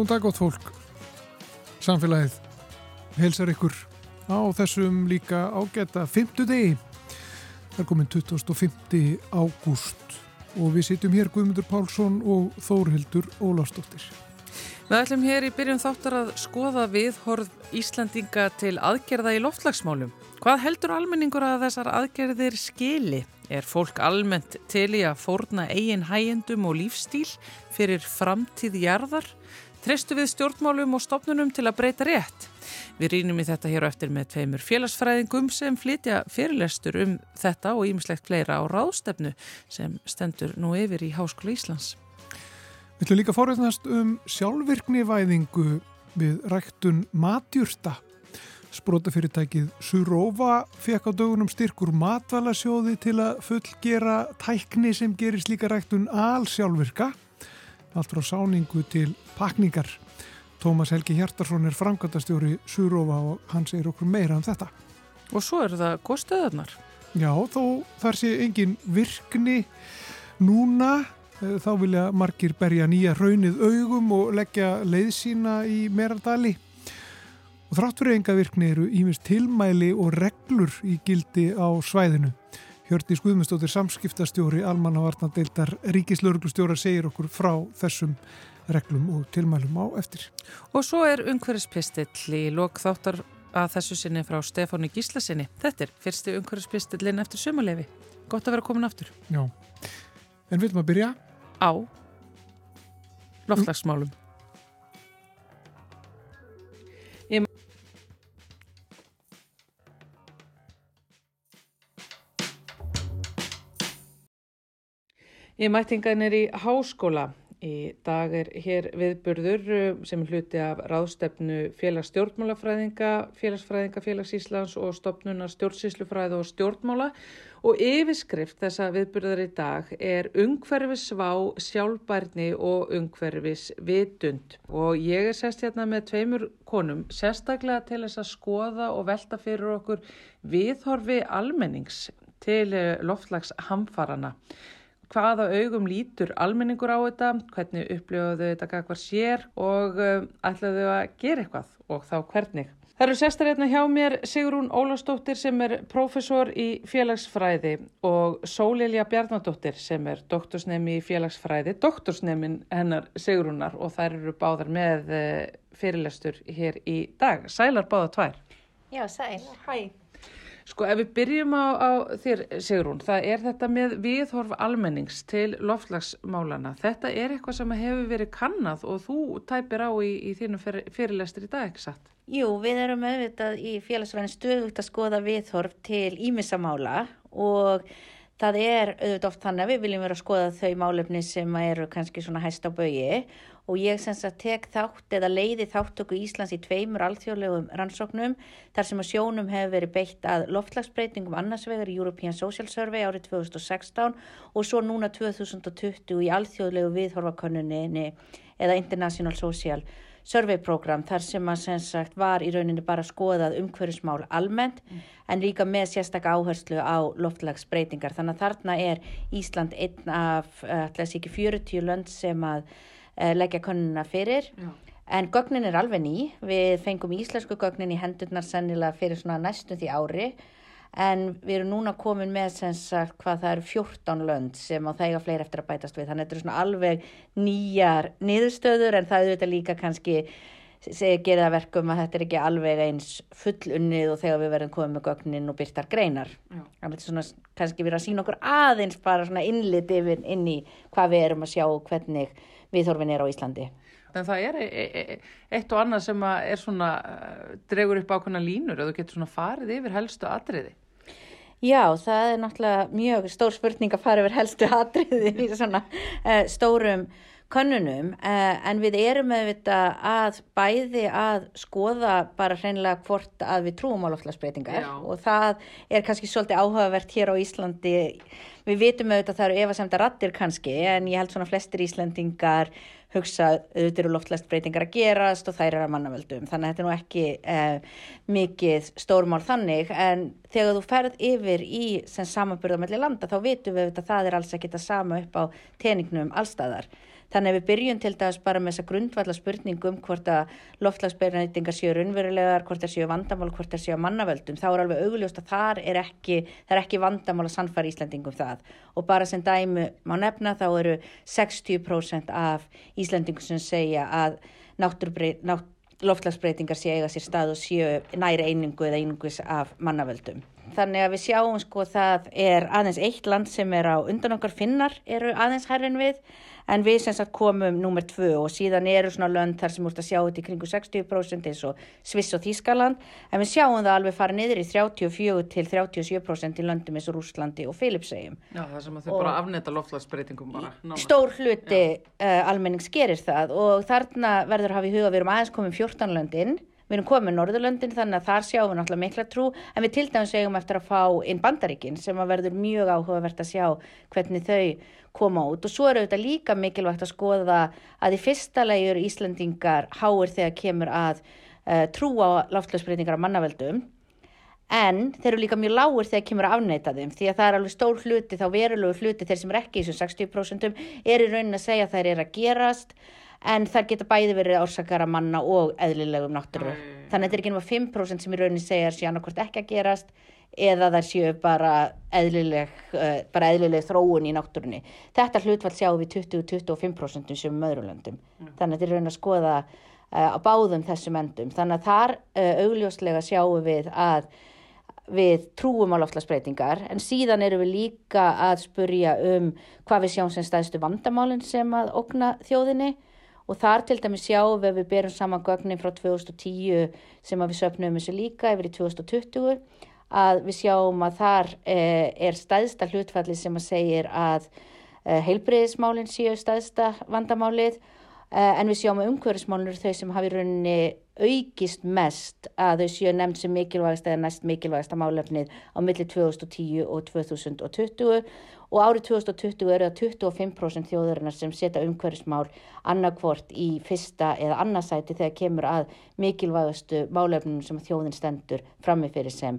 Góðan dag gott fólk. Samfélagið helsar ykkur á þessum líka ágæta 50 degi. Það er komin 25. ágúst og við sitjum hér Guðmundur Pálsson og Þórhildur Ólastóttir. Við ætlum hér í byrjun þáttar að skoða viðhorð Íslandinga til aðgerða í loftlagsmálum. Hvað heldur almenningur að þessar aðgerðir skili? Er fólk almennt til í að fórna eigin hægendum og lífstíl fyrir framtíð Treystu við stjórnmálum og stopnunum til að breyta rétt? Við rínum í þetta hér eftir með tveimur félagsfræðingum sem flytja fyrirlestur um þetta og ímislegt fleira á ráðstefnu sem stendur nú yfir í Háskóla Íslands. Við ætlum líka forveitnast um sjálfvirknivæðingu við ræktun matjúrsta. Sprótafyrirtækið Surova fekk á dögunum styrkur matvælasjóði til að fullgera tækni sem gerir slíka ræktun allsjálfvirka. Allt frá sáningu til pakningar. Tómas Helgi Hjartarsson er framkvæmtastjóri Surova og hann segir okkur meira um þetta. Og svo eru það góðstöðunar. Já, þó þar sé engin virkni núna Eh, þá vilja margir berja nýja raunnið augum og leggja leiðsína í Merardali. Og þrátt fyrir enga virkni eru ímest tilmæli og reglur í gildi á svæðinu. Hjördi Skuðmustóttir samskiptastjóri Almannavarnadeildar Ríkislauruglustjóra segir okkur frá þessum reglum og tilmælum á eftir. Og svo er umhverfispistill í lok þáttar að þessu sinni frá Stefáni Gíslasinni. Þetta er fyrsti umhverfispistillin eftir sumulefi. Gott að vera komin aftur. Já, en viljum að byrja? á loftlagsmálum. Ég mætti hingaðinir í háskóla. Í dag er hér viðburður uh, sem hluti af ráðstefnu félagsstjórnmálafræðinga, félagsfræðinga félagsíslands og stopnunar stjórnsíslufræði og stjórnmála. Og yfirskrift þessa viðburðar í dag er ungverfisvá, sjálfbærni og ungverfisvitund og ég er sest hérna með tveimur konum sérstaklega til þess að skoða og velta fyrir okkur viðhorfi almennings til uh, loftlags hamfarana hvaða augum lítur almenningur á þetta, hvernig uppljóðu þetta kakvar sér og um, ætlaðu að gera eitthvað og þá hvernig. Það eru sestar hérna hjá mér Sigrún Ólastóttir sem er profesor í félagsfræði og Sólilja Bjarnadóttir sem er doktorsnemi í félagsfræði, doktorsnemin hennar Sigrúnar og þær eru báðar með eh, fyrirlestur hér í dag. Sælar báða tvær. Já, sæl. Hæ. Sko ef við byrjum á, á þér Sigrún, það er þetta með viðhorf almennings til loftlagsmálana. Þetta er eitthvað sem hefur verið kannad og þú tæpir á í, í þínu fyr, fyrirlestur í dag, ekki satt? Jú, við erum auðvitað í félagsvæðin stöðugt að skoða viðhorf til ímissamála og það er auðvitað oft þannig að við viljum vera að skoða þau málefni sem eru kannski svona hæst á baui og ég sem sagt tek þátt eða leiði þáttöku Íslands í tveimur alþjóðlegum rannsóknum þar sem að sjónum hefur verið beitt að loftlagsbreytingum annars vegar í European Social Survey árið 2016 og svo núna 2020 í alþjóðlegu viðhorfakonunni eða International Social Survey Program þar sem að sem sagt var í rauninni bara skoðað umhverjusmál almennt mm. en líka með sérstakka áherslu á loftlagsbreytingar þannig að þarna er Ísland einn af, ætla að sé ekki 40 lönd sem að leggja konuna fyrir. Já. en gögnin er alveg ný. Við fengum íslensku gögnin í hendurnar sennilega fyrir svona næstum því ári. En við erum núna komin með sem sagt hvað það eru 14 lönd sem á þegar fleiri eftir að bætast við. Þannig að þetta eru svona alveg nýjar niðurstöður en það auðvitað líka kannski gerir það verkum að þetta er ekki alveg eins fullunnið og þegar við verðum komið með gögnin og byrtar greinar. Þannig að þetta er svona kannski verið að sína okkur aðeins bara svona innlit yfir inn í hvað við erum að sjá og hvernig viðhorfin er á Íslandi. En það er e e e eitt og annað sem er svona, uh, dregur upp ákveðna línur og þú getur svona farið yfir helstu atriði. Já, það er náttúrulega mjög stór spurning að fara yfir helstu atriði í svona uh, stórum könnunum uh, en við erum með þetta að bæði að skoða bara hreinlega hvort að við trúum á loftlagsbreytingar og það er kannski svolítið áhugavert hér á Íslandi. Við vitum auðvitað að það eru efasemta rattir kannski en ég held svona flestir Íslandingar hugsa auðvitað eru loftlæstbreytingar að gerast og þær eru að mannavöldum. Þannig að þetta er nú ekki eh, mikið stórmál þannig. En þegar þú ferð yfir í sem samanbyrðamelli landa þá vitum við auðvitað að það er alls ekki þetta sama upp á teningnum allstæðar Þannig að við byrjum til dæs bara með þessa grundvalla spurningum hvort að loftlagsbreytingar séu raunverulegar, hvort það séu vandamál, hvort það séu mannavöldum. Þá er alveg augljóst að þar er ekki, það er ekki vandamál að sannfara Íslandingum það. Og bara sem dæmu má nefna þá eru 60% af Íslandingum sem segja að loftlagsbreytingar séu eiga sér stað og séu næri einingu eða einingus af mannavöldum. Þannig að við sjáum sko það er aðeins eitt land sem er á undan okkar finnar eru aðeins herrin við en við sem sagt komum nummer tvö og síðan eru svona lönd þar sem úrst að sjá þetta í kringu 60% eins og Sviss og Þískaland en við sjáum það alveg fara niður í 34 til 37% í löndum eins og Rúslandi og Filipsegjum. Já það sem að þau bara afneta loftlagsbreytingum bara. Nána. Stór hluti uh, almennings gerir það og þarna verður að hafa í huga við erum aðeins komum 14 löndinn Við erum komið Norðurlöndin þannig að þar sjáum við náttúrulega mikla trú en við til dæmis segum eftir að fá inn bandaríkin sem að verður mjög áhugavert að sjá hvernig þau koma út. Og svo eru þetta líka mikilvægt að skoða að í fyrsta legjur Íslandingar háir þegar kemur að uh, trú á láftlagsbreytingar á mannaveldum en þeir eru líka mjög lágur þegar kemur að afneita þeim því að það er alveg stór hluti þá verulegu hluti þeir sem er ekki í þessum 60% er í raunin að segja að þær er að gerast en það geta bæði verið orsakara manna og eðlilegum náttúru. Mm. Þannig að þetta er ekki náttúrulega 5% sem í rauninni segja sér annarkvært ekki að gerast eða það séu bara eðlileg, uh, bara eðlileg þróun í náttúrunni. Þetta hlutfall sjáum við 20-25% sem öðrulöndum. Mm. Þannig að þetta er raunin að skoða uh, á báðum þessum endum. Þannig að þar uh, augljóslega sjáum við að við trúum á loftlagsbreytingar en síðan eru við líka að spurja um hvað við sjáum sem staðstu vandamálinn sem að okna þjóðinni og þar til dæmis sjáum við við berum saman gögnin frá 2010 sem við söpnum þessu líka yfir í 2020 að við sjáum að þar eh, er staðsta hlutfalli sem að segir að eh, heilbreyðismálinn séu staðsta vandamálið eh, en við sjáum að umhverfismálinn eru þau sem hafi rauninni aukist mest að þau séu nefnd sem mikilvægast eða næst mikilvægast að málefnið á milli 2010 og 2020 og árið 2020 eru það 25% þjóðurinnar sem setja umhverfismál annarkvort í fyrsta eða annarsæti þegar kemur að mikilvægastu málefnum sem þjóðin stendur frammefyrir sem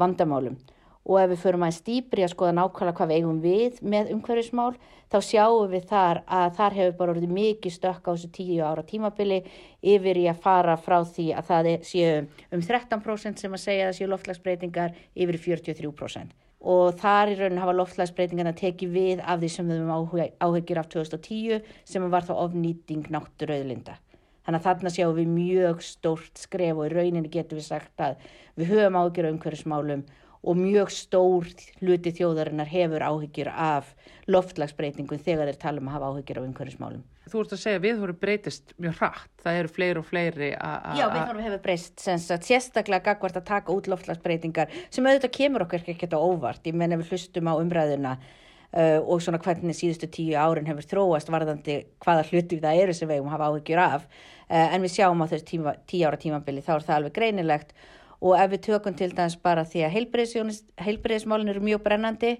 vandamálum. Og ef við förum að stýpri að skoða nákvæmlega hvað við eigum við með umhverfismál þá sjáum við þar að þar hefur bara orðið mikið stökk á þessu tíu ára tímabili yfir í að fara frá því að það séu um 13% sem að segja að séu loftlagsbreytingar yfir 43% og þar í rauninu hafa loftslagsbreytingarna tekið við af því sem við höfum áhugir af 2010 sem var þá ofnýting náttúrauðlinda. Þannig að þarna sjáum við mjög stórt skref og í rauninu getum við sagt að við höfum umhverfismálum og mjög stór hluti þjóðarinnar hefur áhugir af loftslagsbreytingum þegar þeir tala um að hafa áhugir af umhverfismálum. Þú ert að segja að viðhóru breytist mjög hratt, það eru fleiri og fleiri að... Já, viðhóru hefur breyst, sérstaklega gagvart að taka út loftlagsbreytingar sem auðvitað kemur okkur ekkert á óvart, ég menn ef við hlustum á umræðuna uh, og svona hvernig síðustu tíu árin hefur þróast varðandi hvaða hluti það eru sem við hefum hafa áhugjur af, uh, en við sjáum á þessu tíu ára tímabili þá er það alveg greinilegt og ef við tökum til dæmis bara því að heilbreyðismálin eru mjög brennandi,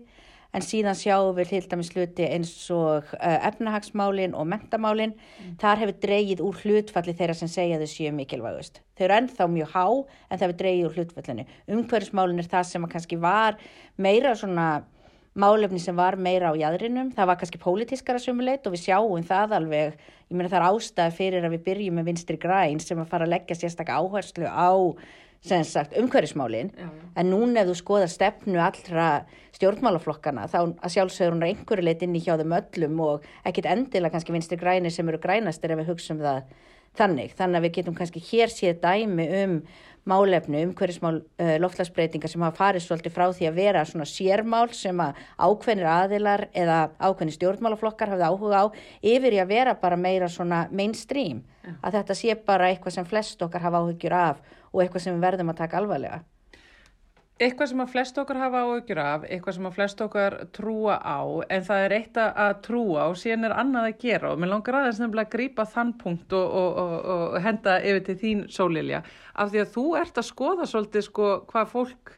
en síðan sjáum við til dæmis hluti eins og uh, efnahagsmálin og mentamálin, mm. þar hefur dreyið úr hlutfalli þeirra sem segja þau séu mikilvægust. Þau eru ennþá mjög há en það hefur dreyið úr hlutfallinu. Umhverfismálin er það sem kannski var meira svona málefni sem var meira á jæðrinum, það var kannski pólitískara sumuleit og við sjáum það alveg, ég meina það er ástæði fyrir að við byrjum með vinstri græn sem að fara að leggja sérstaklega áherslu á sem sagt umhverfismálin. En núna ef þú skoðar stefnu allra stjórnmálaflokkana þá að sjálfsögur hún er einhverju leitt inn í hjá þeim öllum og ekkit endilega kannski vinstir grænir sem eru grænastir ef við hugsaum það þannig. Þannig að við getum kannski hér séð dæmi um málefnu umhverfismál uh, loftlagsbreytingar sem hafa farið svolítið frá því að vera svona sérmál sem að ákveðnir aðilar eða ákveðnir stjórnmálaflokkar hafið áhuga á yfir í að vera bara meira svona mainstream að þetta sé bara eitthvað sem flest okkar hafa áhugjur af og eitthvað sem við verðum að taka alvarlega. Eitthvað sem að flest okkar hafa áhugjur af, eitthvað sem að flest okkar trúa á, en það er eitt að trúa og síðan er annað að gera og mér langar aðeins nefnilega að grípa þann punkt og, og, og, og henda yfir til þín sólilja af því að þú ert að skoða svolítið sko hvað fólk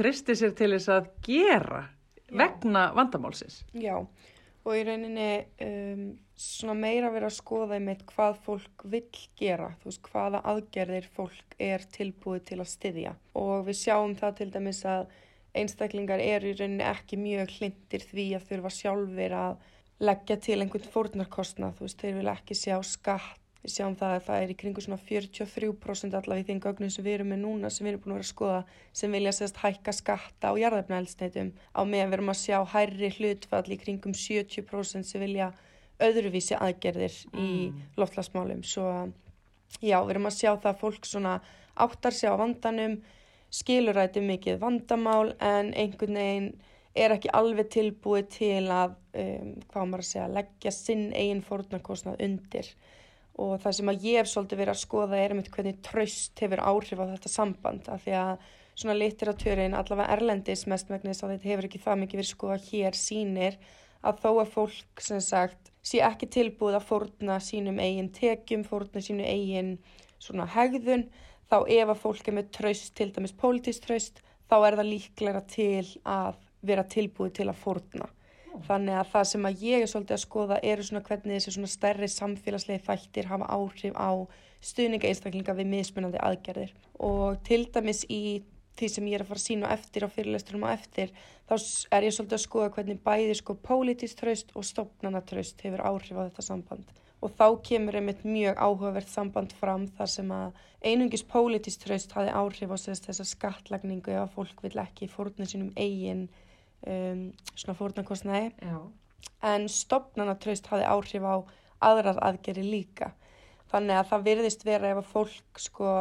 tristir sér til þess að gera Já. vegna vandamálsins. Já, og í rauninni um, svona meira verið að skoða með hvað fólk vill gera, þú veist hvaða aðgerðir fólk er tilbúið til að styðja. Og við sjáum það til dæmis að einstaklingar eru í rauninni ekki mjög hlindir því að þurfa sjálfur að leggja til einhvern fórnarkostnað, þú veist, þeir vilja ekki sjá skatt, við sjáum það að það er í kringu svona 43% allavega í þeim gögnum sem við erum með núna, sem við erum búin að vera að skoða, sem vilja sérst hækka skatta á jarðefnaelsneitum, á meðan við erum að sjá hærri hlutfall í kringum 70% sem vilja öðruvísi aðgerðir í mm. loftlasmálum, svo já, við erum að sjá það að fólk svona áttar sig á vandanum, skiluræti mikið vandamál en einhvern veginn er ekki alveg tilbúið til að, um, hvað maður að segja, leggja sinn eigin fórnarkostnað undir og það sem að ég hef svolítið verið að skoða er um hvernig tröst hefur áhrif á þetta samband af því að svona literatúrin allavega erlendis mestmægnis að þetta hefur ekki það mikið verið skoða hér sínir að þó að fólk sem sagt sé ekki tilbúið að fórna sínum eigin tekjum, fórna sínu eigin svona hegðun þá ef að fólk er með tröst, til dæmis pólitísk tröst, þá er það líklega til að vera tilbúið til að fórna. Oh. Þannig að það sem að ég er svolítið að skoða eru svona hvernig þessi svona stærri samfélagslegi þættir hafa áhrif á stuðninga einstaklinga við mismunandi aðgerðir. Og til dæmis í því sem ég er að fara að sína eftir á fyrirlesturum og eftir, þá er ég svolítið að skoða hvernig bæði sko pólitísk tröst og stopnanatröst hefur áhrif á þetta samband. Og þá kemur einmitt mjög áhugavert samband fram þar sem að einungis pólitísk tröst hafi áhrif á þessa skattlagningu ef að fólk vil ekki fórna sínum eigin um, svona fórnarkostnæði en stopnanatraust hafi áhrif á aðrar aðgeri líka. Þannig að það virðist vera ef að fólk sko,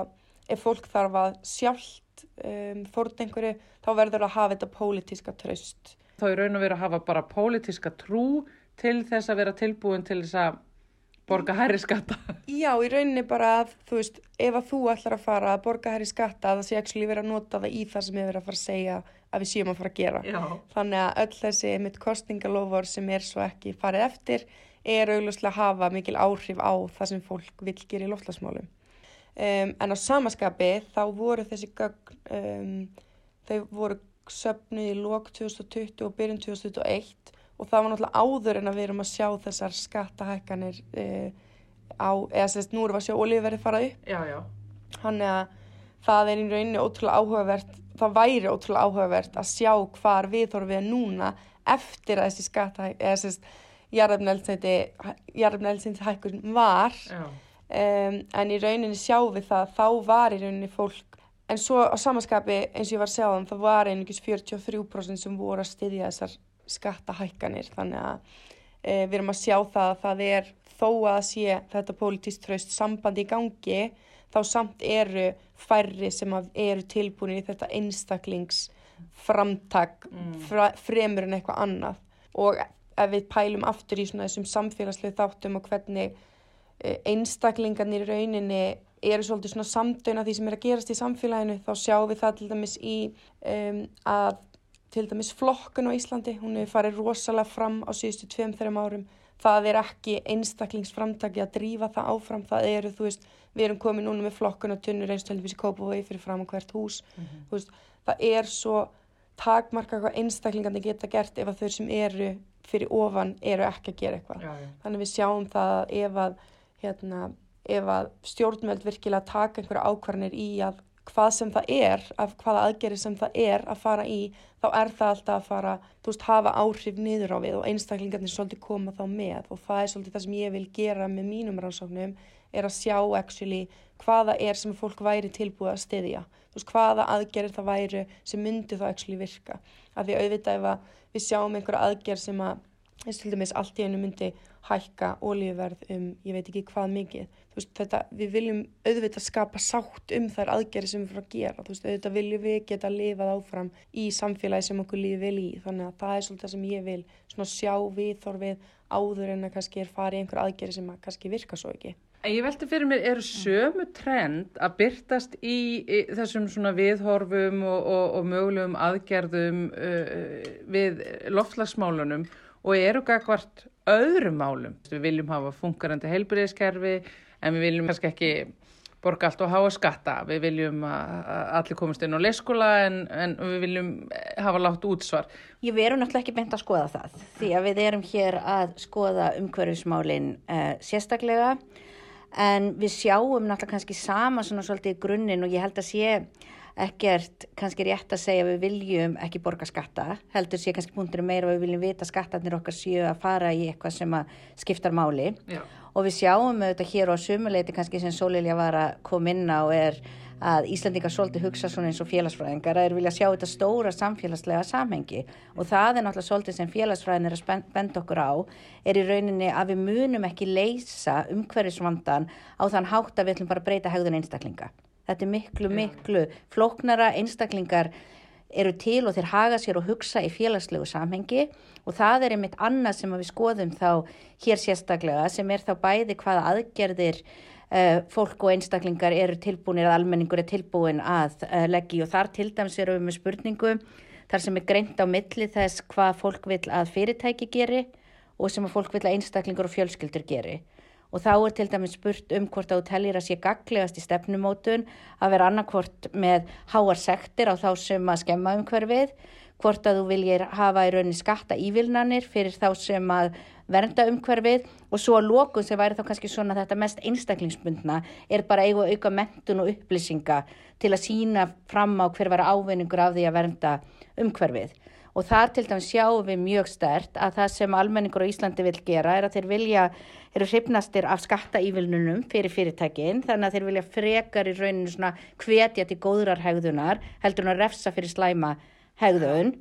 ef fólk þarf að sjálft um, fórna einhverju þá verður að hafa þetta pólitíska traust Þá er raun og verið að hafa bara pólitíska trú til þess að vera tilbúin til þess að borga hærri skatta Já, í rauninni bara að þú veist, ef að þú ætlar að fara að borga hærri skatta að það sé ekki verið að nota það í það sem ég verið að fara að segja að við séum að fara að gera. Já. Þannig að öll þessi mitt kostingalofur sem er svo ekki farið eftir er augljóslega að hafa mikil áhrif á það sem fólk vil gera í loftlasmálum. Um, en á samaskapi þá voru þessi gögn, um, þau voru söpnuð í lok 2020 og byrjun 2021 og það var náttúrulega áður en að við erum að sjá þessar skattahækkanir uh, á, eða sérst nú við að sjá olíverði farað upp. Já, já. Þannig að það er í rauninni ótrúlega áhugavert það væri ótrúlega áhugavert að sjá hvar við þorfum við núna eftir að þessi skatta eða þessi jarðarfnælsindi hækkun var um, en í rauninni sjáum við það þá var í rauninni fólk en svo á samanskapi eins og ég var að segja það var einungis 43% sem voru að styðja þessar skattahækkanir þannig að e, við erum að sjá það að það er þó að sé þetta pólitíst tröst sambandi í gangi þá samt eru færri sem eru tilbúin í þetta einstaklingsframtak mm. fremur en eitthvað annað og ef við pælum aftur í svona þessum samfélagslegu þáttum og hvernig einstaklingarnir í rauninni eru svolítið svona samdöina því sem er að gerast í samfélaginu. Þá sjáum við það til dæmis í um, að til dæmis flokkun á Íslandi, hún hefur farið rosalega fram á síðustu tveim þeirra árum. Það er ekki einstaklingsframtaki að drífa það áfram, það eru þú veist við erum komið núna með flokkun og tunnur eins og heldur Kópavói fyrir fram á hvert hús. Mm -hmm. veist, það er svo takmarka hvað einstaklingandi geta gert ef að þau sem eru fyrir ofan eru ekki að gera eitthvað. Þannig við sjáum það ef að, hérna, ef að stjórnveld virkilega taka einhverja ákvarðanir í að hvað sem það er, af hvaða aðgerri sem það er að fara í, þá er það alltaf að fara, þú veist, hafa áhrif niður á við og einstaklingarnir svolítið koma þá með. Og það er svolítið það sem ég vil gera með mínum rannsóknum er að sjá actually hvaða er sem fólk væri tilbúið að styðja. Þú veist hvaða aðgerðir það væri sem myndi þá actually virka. Af því auðvitað ef við sjáum einhverja aðgerð sem að eins til dæmis allt í einu myndi hækka ólíuverð um ég veit ekki hvað mikið. Veist þetta við viljum auðvitað skapa sátt um þær aðgerði sem við fyrir að gera. Veist auðvitað viljum við geta lifað áfram í samfélagi sem okkur lífi vel í. Þannig að það er svolítið sem ég vil svona sjá við þorfið áður en að kannski er farið einhver aðgerði sem að kannski virka svo ekki. Ég veldi fyrir mér, eru sömu trend að byrtast í, í þessum svona viðhorfum og, og, og mögulegum aðgerðum uh, við loftlagsmálunum og eru gagvart öðrum málum? Við viljum hafa funkarandi heilbyrðiskerfi en við viljum kannski ekki borga allt og háa skatta. Við viljum að allir komast inn á leyskóla en, en við viljum hafa látt útsvar. Ég veru náttúrulega ekki beint að skoða það því að við erum hér að skoða umhverfismálinn uh, sérstaklega en við sjáum náttúrulega kannski sama svona svolítið grunninn og ég held að sé ekkert kannski rétt að segja við viljum ekki borga skatta, heldur sé kannski punktur meira við viljum vita skattarnir okkar séu að fara í eitthvað sem að skiptar máli Já. og við sjáum auðvitað hér á sumuleiti kannski sem Sólilja var að koma inn á er að Íslandingar svolítið hugsa svona eins og félagsfræðingar að þeir vilja sjá þetta stóra samfélagslega samhengi og það er náttúrulega svolítið sem félagsfræðin er að benda okkur á er í rauninni að við munum ekki leysa umhverfisvandan á þann hátt að við ætlum bara að breyta hegðun einstaklinga. Þetta er miklu, miklu flóknara, einstaklingar eru til og þeir haga sér og hugsa í félagslegu samhengi. Og það er einmitt annað sem við skoðum þá hér sérstaklega sem er þá bæði hvaða aðgerðir uh, fólk og einstaklingar eru tilbúinir að almenningur er tilbúin að uh, leggja og þar til dæms erum við með spurningu þar sem er greint á milli þess hvað fólk vil að fyrirtæki geri og sem að fólk vil að einstaklingur og fjölskyldur geri og þá er til dæmis spurt um hvort að þú tellir að sé gaglegast í stefnumótun að vera annarkvort með háar sektir á þá sem að skemma umhverfið, hvort að þú viljir hafa í rauninni skatta ívilnanir fyrir þá sem að vernda umhverfið. Og svo að lókun sem væri þá kannski svona þetta mest einstaklingsbundna er bara eigu auka mentun og upplýsinga til að sína fram á hver var ávinningur af því að vernda umhverfið og þar til dæmis sjáum við mjög stert að það sem almenningur á Íslandi vil gera er að þeir vilja, eru hrifnastir af skattaívilnunum fyrir fyrirtækin þannig að þeir vilja frekar í rauninu svona hvetja til góðrar hegðunar heldur hún að refsa fyrir slæma hegðun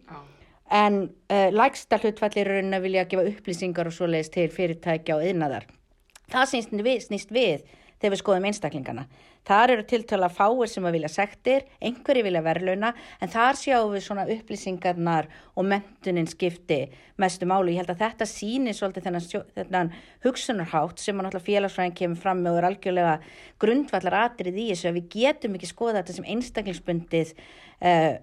en uh, lægsta hlutfallir rauninu vilja gefa upplýsingar og svoleiðis til fyrirtækja og yðnaðar. Það snýst við, snýst við þegar við skoðum einstaklingana. Þar eru tiltöla fáir sem að vilja sektir, einhverju vilja verðluna, en þar sjáum við svona upplýsingarnar og mentunin skipti mestu máli. Ég held að þetta sýnir svolítið þennan, þennan hugsunarhátt sem félagsfræðin kemur fram með og er algjörlega grundvallar atrið í þessu að við getum ekki skoða þetta sem einstaklingsbundið uh,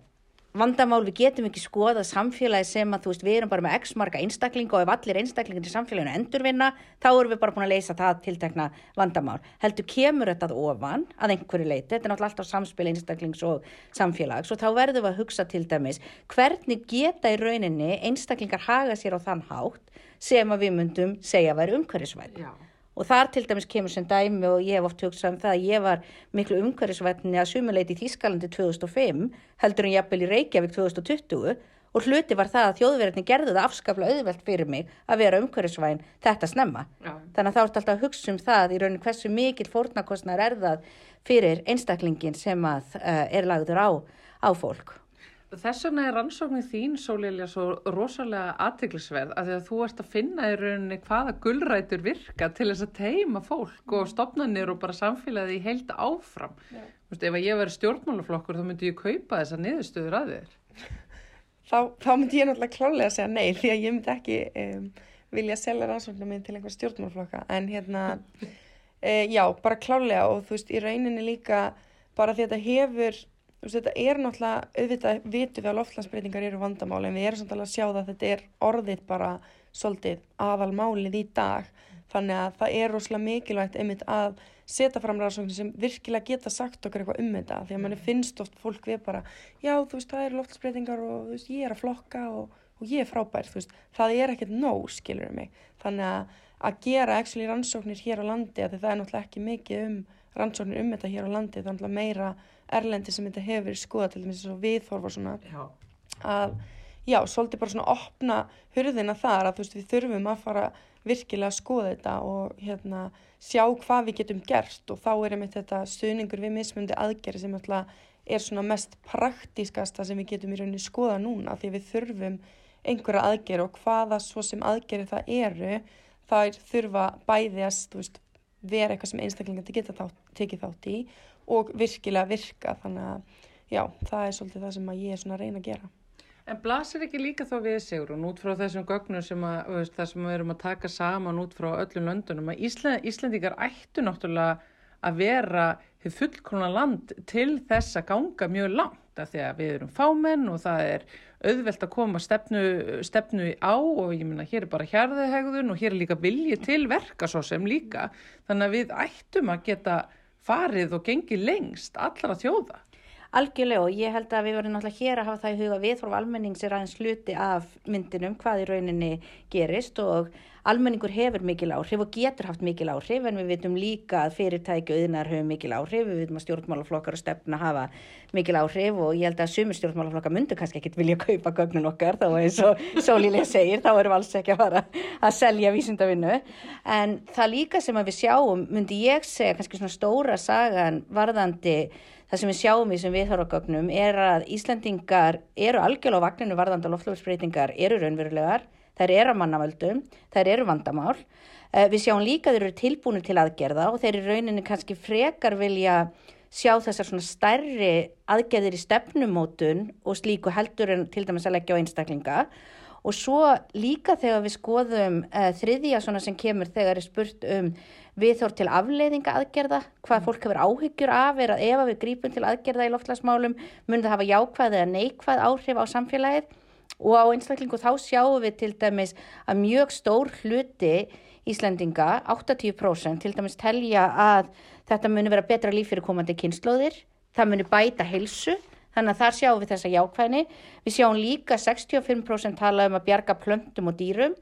vandamál, við getum ekki skoða samfélagi sem að þú veist við erum bara með x marga einstaklinga og ef allir einstaklingin í samfélaginu endurvinna þá erum við bara búin að leysa það tiltekna vandamál. Heldur kemur þetta ofan að einhverju leiti, þetta er náttúrulega alltaf samspil einstaklings og samfélags og þá verðum við að hugsa til dæmis hvernig geta í rauninni einstaklingar haga sér á þann hátt sem að við myndum segja að vera umhverjusvæði og þar til dæmis kemur sem dæmi og ég hef oft hugsað um það að ég var miklu umhverfisvætni að sumuleiti í Þískalandi 2005 heldur en jafnvel í Reykjavík 2020 og hluti var það að þjóðverðinni gerði það afskaplega auðvelt fyrir mig að vera umhverfisvæn þetta snemma. Já. Þannig að þá ert alltaf að hugsa um það í raunin hversu mikil fórnarkostnar er það fyrir einstaklingin sem að uh, er lagður á, á fólk. Þess vegna er rannsóknir þín, Sólilja, svo rosalega aðteglisverð að því að þú ert að finna í rauninni hvaða gullrætur virka til þess að teima fólk mm. og stopnarnir og bara samfélagið í heilt áfram. Yeah. Vist, ef ég væri stjórnmálaflokkur þá myndi ég kaupa þessa niðurstöður að þér. Þá, þá myndi ég náttúrulega klálega að segja nei því að ég myndi ekki um, vilja selja rannsóknir minn til einhver stjórnmálaflokka en hérna, e, já, bara klálega og þú veist, í rauninni líka bara því að þetta hefur Veist, þetta er náttúrulega, auðvitað vitum við að loftlansbreytingar eru vandamál en við erum samt alveg að sjá það að þetta er orðið bara svolítið aðalmálið í dag. Þannig að það er rosalega mikilvægt einmitt að setja fram ræðsóknir sem virkilega geta sagt okkar eitthvað um þetta. Því að manni finnst oft fólk við bara já þú veist það eru loftlansbreytingar og veist ég er að flokka og, og ég er frábær þú veist. Það er ekkert nóg skilur mig. Þannig að að gera actually rannsóknir hér á landi að það er náttúrulega ekki mikið um rannsóknir um þetta hér á landi það er náttúrulega meira erlendi sem þetta hefur skoða til dæmis og viðhorfa svona já. að já, svolítið bara svona opna hurðina þar að þú veist við þurfum að fara virkilega að skoða þetta og hérna sjá hvað við getum gert og þá er einmitt þetta stuðningur við mismundi aðgerri sem alltaf er svona mest praktískasta sem við getum í rauninni skoða núna því við þurfum einhverja aðgerri og hvaða svo sem aðgerri það eru þær þurfa bæði að veist, vera eitthvað sem einstaklingar geta þá, tekið þátt í og virkilega virka þannig að já, það er svolítið það sem ég er svona að reyna að gera. En blasir ekki líka þá við sigur og nút frá þessum gögnum sem að, veist, sem við erum að taka saman út frá öllum löndunum að Ísland, Íslandikar ættu náttúrulega að vera fullkona land til þess að ganga mjög langt af því að við erum fámenn og það er auðvelt að koma stefnu, stefnu á og ég minna hér er bara hjarðihegðun og hér er líka vilji til verka svo sem líka þannig að við ættum að geta farið og gengið lengst allra þjóða. Algjörlega og ég held að við verðum náttúrulega hér að hafa það í huga við frá almennings er aðeins sluti af myndinum hvað í rauninni gerist og almenningur hefur mikil áhrif og getur haft mikil áhrif en við vitum líka að fyrirtæki og yðnar hefur mikil áhrif, við vitum að stjórnmálaflokkar og stefna hafa mikil áhrif og ég held að sumur stjórnmálaflokkar myndu kannski ekkit vilja kaupa gögnun okkar þá eins og Sólílega segir, þá erum við alls ekki að fara að selja vísindavinnu. En það líka sem við sjáum myndi ég segja kannski svona stóra sagan varðandi það sem við sjáum í þessum viðhorfagögnum er að Íslandingar eru algjörlega á vagninu loftlöfsbreytingar eru raunverulegar þær eru að mannavöldum, þær eru vandamál. Eh, við sjáum líka þeir eru tilbúinu til aðgerða og þeir eru rauninni kannski frekar vilja sjá þessar svona stærri aðgerðir í stefnumótun og slíku heldur en til dæmis að leggja á einstaklinga. Og svo líka þegar við skoðum uh, þriðja svona sem kemur þegar er spurt um viðþór til afleiðinga aðgerða, hvað fólk hefur áhyggjur af er að ef við grípum til aðgerða í loftlagsmálum mun það hafa jákvæð eða neikvæð áhrif á samfélagið og á einstaklingu þá sjáum við til dæmis að mjög stór hluti Íslandinga, 80% til dæmis telja að þetta muni vera betra líf fyrir komandi kynnslóðir, það muni bæta helsu, þannig að þar sjáum við þessa jákvæðni. Við sjáum líka 65% tala um að bjarga plöntum og dýrum,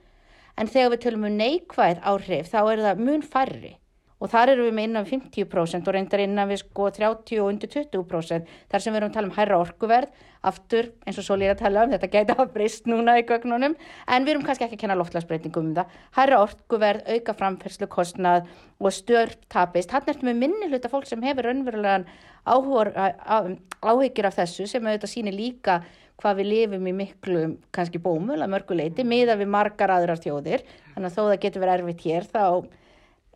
en þegar við tölum um neikvæð áhrif þá er það mun færri og þar eru við með innan 50% og reyndar innan við sko 30 og undir 20% þar sem við erum að tala um hærra orkuverð aftur eins og svo líka að tala um þetta gæti að breyst núna í gögnunum en við erum kannski ekki að kenna loftlagsbreytingum um það. Hærra orkuverð, auka framferðslu kostnað og störp tapist. Hann er með minni hluta fólk sem hefur raunverulegan áhyggjur af þessu sem auðvitað sýnir líka hvað við lifum í miklu kannski bómul að mörguleiti miða við margar aðrar þjóðir. Þannig að þó það getur verið erfitt hér þá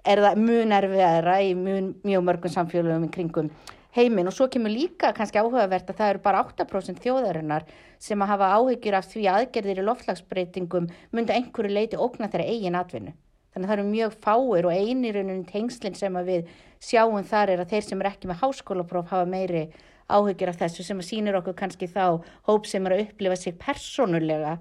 er það mjög nerviðara í mjög, mjög mörgum samfélagum í kringum heiminn og svo kemur líka kannski áhugavert að það eru bara 8% þjóðarinnar sem að hafa áhyggjur af því aðgerðir í loftlagsbreytingum myndi einhverju leiti ókna þeirra eigin atvinnu. Þannig að það eru mjög fáir og einirunum tengslinn sem við sjáum þar er að þeir sem er ekki með háskólapróf hafa meiri áhyggjur af þessu sem að sínir okkur kannski þá hóp sem er að upplifa sig personulega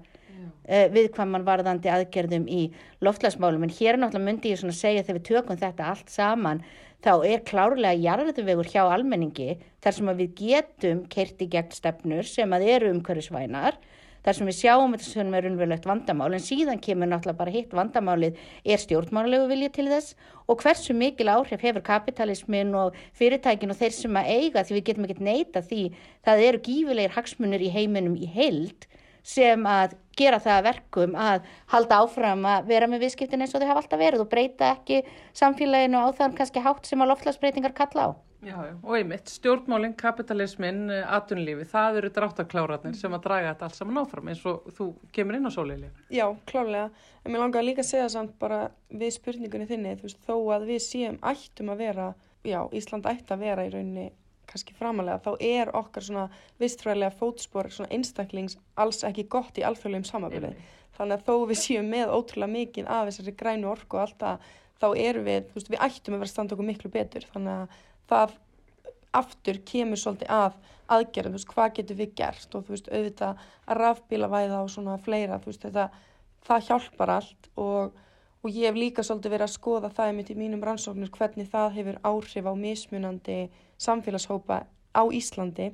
uh, viðkvæman varðandi aðgerðum í loftlagsmálum en hér náttúrulega myndi ég svona segja þegar við tökum þetta allt saman þá er klárlega jarðvegur hjá almenningi þar sem við getum kerti gegn stefnur sem að eru umhverfisvænar þar sem við sjáum þetta sem er unverulegt vandamál. En síðan kemur náttúrulega bara hitt vandamálið er stjórnmálegu vilja til þess og hversu mikil áhrif hefur kapitalismin og fyrirtækin og þeir sem að eiga því við getum ekkert neyta því það eru gífilegir hagsmunir í heiminum í heild sem að gera það verkum að halda áfram að vera með viðskiptin eins og þau hafa alltaf verið og breyta ekki samfélaginu á þann kannski hátt sem að loftlagsbreytingar kalla á. Já, já, og einmitt, stjórnmálinn, kapitalismin, atvinnulífi, það eru dráttakláratnir sem að draga þetta allt saman áfram eins og þú kemur inn á sólíli. Já, klálega, en mér langar líka að segja samt bara við spurningunni þinni, þú veist, þó að við séum ættum að vera, já, Ísland ætti að vera í rauninni kannski framalega, þá er okkar svona vistfræðilega fótspor svona einstaklings alls ekki gott í alþjóðlegum samabili. Þannig að þó við séum með ótrúlega mikið af þessari grænu orku og alltaf, þá erum við, þú veist, við ættum að vera standa okkur miklu betur. Þannig að það aftur kemur svolítið að aðgerðum, þú veist, hvað getur við gert og þú veist, auðvitað að rafbílavæða og svona fleira, þú veist, þetta, það hjálpar allt og Og ég hef líka svolítið verið að skoða það einmitt í mínum rannsóknir hvernig það hefur áhrif á mismunandi samfélagshópa á Íslandi.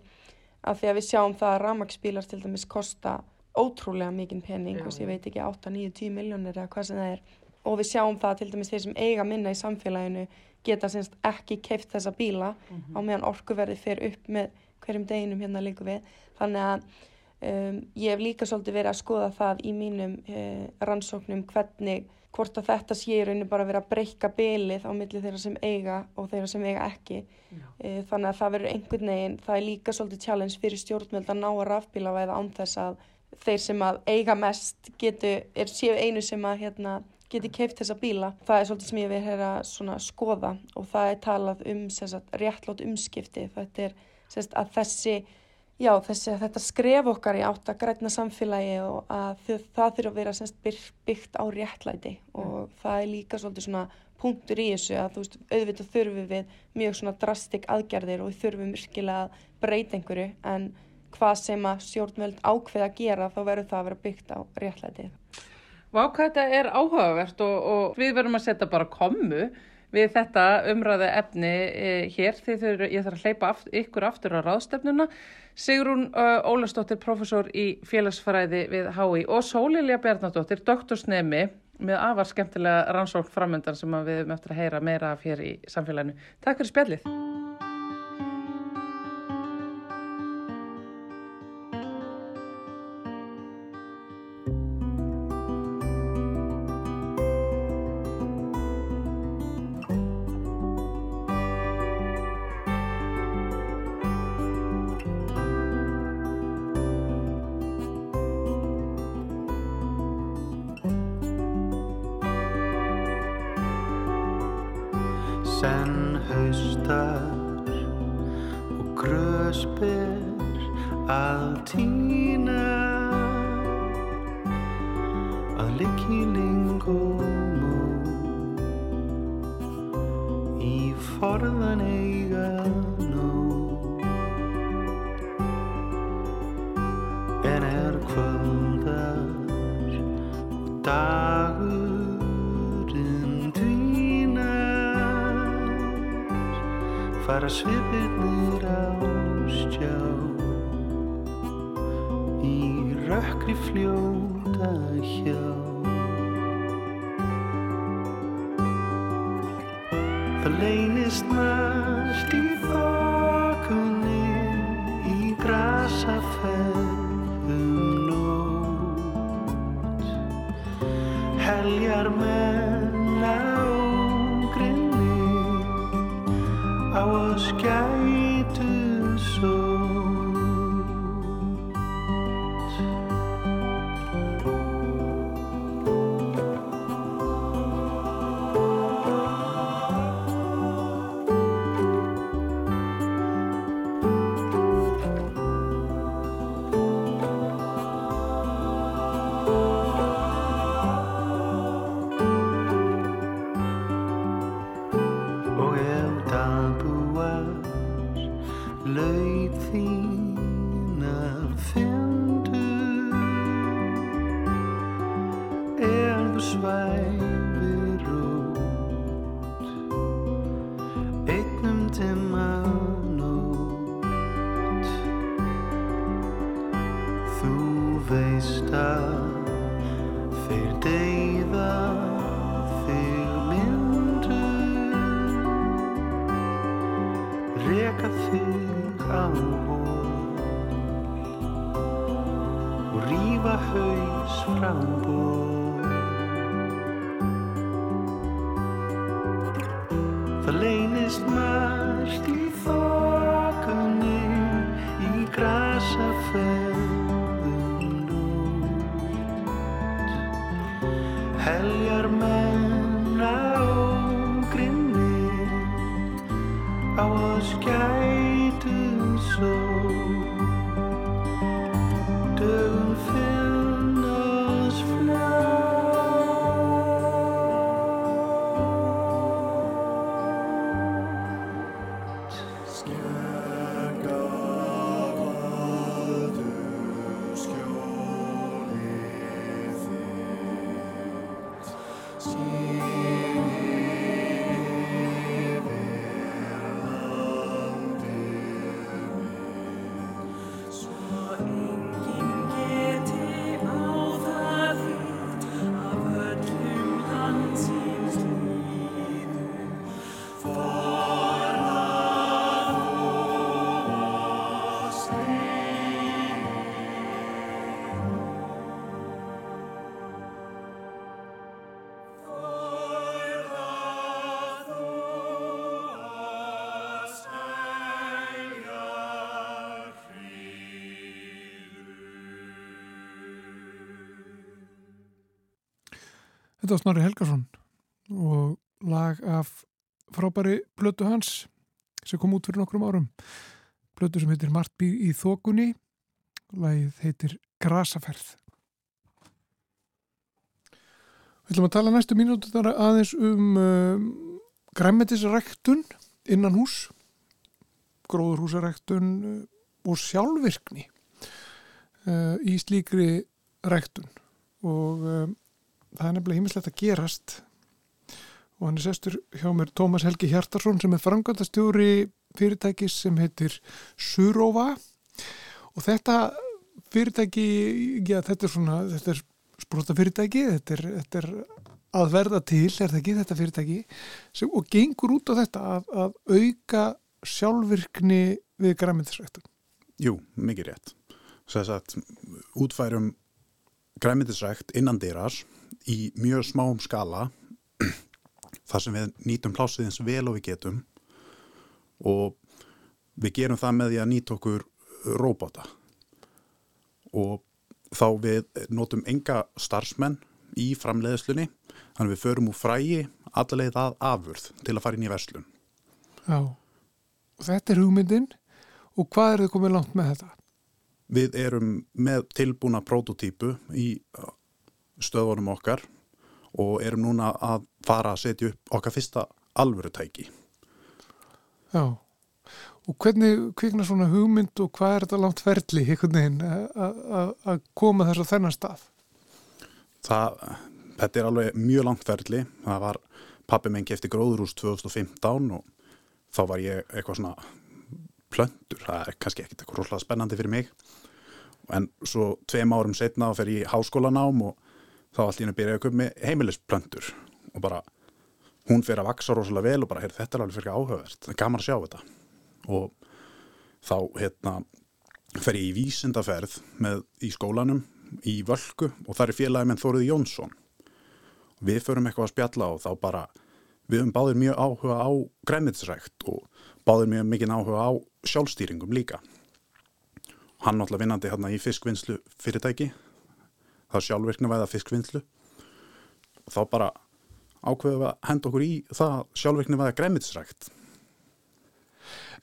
Af því að við sjáum það að ramagsbílar til dæmis kosta ótrúlega mikinn pening og ég veit ekki 8, 9, 10 miljónir eða hvað sem það er. Og við sjáum það til dæmis þeir sem eiga minna í samfélaginu geta semst ekki keift þessa bíla mm -hmm. á meðan orkuverði fer upp með hverjum deginum hérna líka við. Þannig að um, ég hef líka svolítið verið að skoða það í mínum uh, rannsóknum hvernig hvort að þetta sé í rauninu bara verið að breyka bylið á milli þeirra sem eiga og þeirra sem eiga ekki. E, þannig að það verður einhvern veginn, það er líka svolítið challenge fyrir stjórnmjöld að ná að rafbíla væða án þess að þeir sem að eiga mest getu, er séu einu sem að hérna, geti keift þessa bíla. Það er svolítið sem ég verið að skoða og það er talað um sagt, réttlót umskipti. Þetta er sagt, að þessi Já, þessi, þetta skref okkar í átt að græna samfélagi og að það þurfa að vera semst byggt á réttlæti og mm. það er líka svolítið svona punktur í þessu að þú veist, auðvitað þurfum við mjög svona drastik aðgerðir og við þurfum virkilega að breyta einhverju en hvað sem að stjórnveld ákveða að gera þá verður það að vera byggt á réttlæti. Vák, þetta er áhugavert og, og við verum að setja bara komu við þetta umræðu efni eh, hér því þau, ég þarf að hleypa aft, ykkur aftur á ráðstefnuna. Sigrún uh, Ólastóttir, professor í félagsfræði við HÍ og Sólilja Bjarnadóttir, doktorsnemi með afar skemmtilega rannsókn framöndan sem við eftir að heyra meira af hér í samfélaginu. Takk fyrir spjallið. Þetta var Snorri Helgarsson og lag af frábæri blötu hans sem kom út fyrir nokkrum árum. Blötu sem heitir Martby í þokunni, lagið heitir Grasaferð. Við ætlum að tala næstu mínúti þar aðeins um uh, græmetisræktun innan hús, gróðurhúsaræktun uh, og sjálfvirkni uh, í slíkri ræktun og uh, það er nefnilega hímislegt að gerast og hann er sestur hjá mér Tómas Helgi Hjartarsson sem er frangandastjóri fyrirtækis sem heitir Surova og þetta fyrirtæki, já þetta er svona þetta er sprota fyrirtæki, þetta er, þetta er að verða til, er það ekki þetta fyrirtæki, sem, og gengur út á þetta að, að auka sjálfvirkni við græmiðisræktun. Jú, mikið rétt. Þess að útfærum græmiðisrækt innan dýras í mjög smáum skala þar sem við nýtum plásið eins vel og við getum og við gerum það með því að nýta okkur róbota og þá við notum enga starfsmenn í framleiðslunni þannig við förum úr frægi allaveg að afurð til að fara inn í verslun. Já, þetta er hugmyndin og hvað er þið komið langt með þetta? Við erum með tilbúna prototípu í stöðunum okkar og erum núna að fara að setja upp okkar fyrsta alvörutæki. Já, og hvernig kviknar svona hugmynd og hvað er þetta langt ferli einhvern veginn að- koma þess að þennan stað? Það, þetta er alveg mjög langt ferli. Það var pappi mengi eftir gróðurús 2015 og þá var ég eitthvað svona plöndur. Það er kannski ekkit eitthvað rosalega spennandi fyrir mig. En svo tveim árum setna þá fer ég í háskólanám og þá allt í henni byrja ég að köpa með heimilisplöndur og bara hún fer að vaksa rosalega vel og bara, heyrðu, þetta er alveg fyrir áhugavert. Það er gaman að sjá þetta. Og þá, hérna, fer ég í vísindaferð með, í skólanum í Völku og það er félagi menn Þóruði Jónsson. Við förum eitthvað að spjalla og þá bara, við höfum báðir mjög áhuga á grænmitsrækt og báðir mjög mikið áhuga á sjálfstýringum líka. Hann náttúrulega vinnandi hérna í fiskvinnslu fyrirtæki, það er sjálfvirkni væða fiskvinnslu og þá bara ákveðum við að henda okkur í það sjálfvirkni væða grænmitsrækt.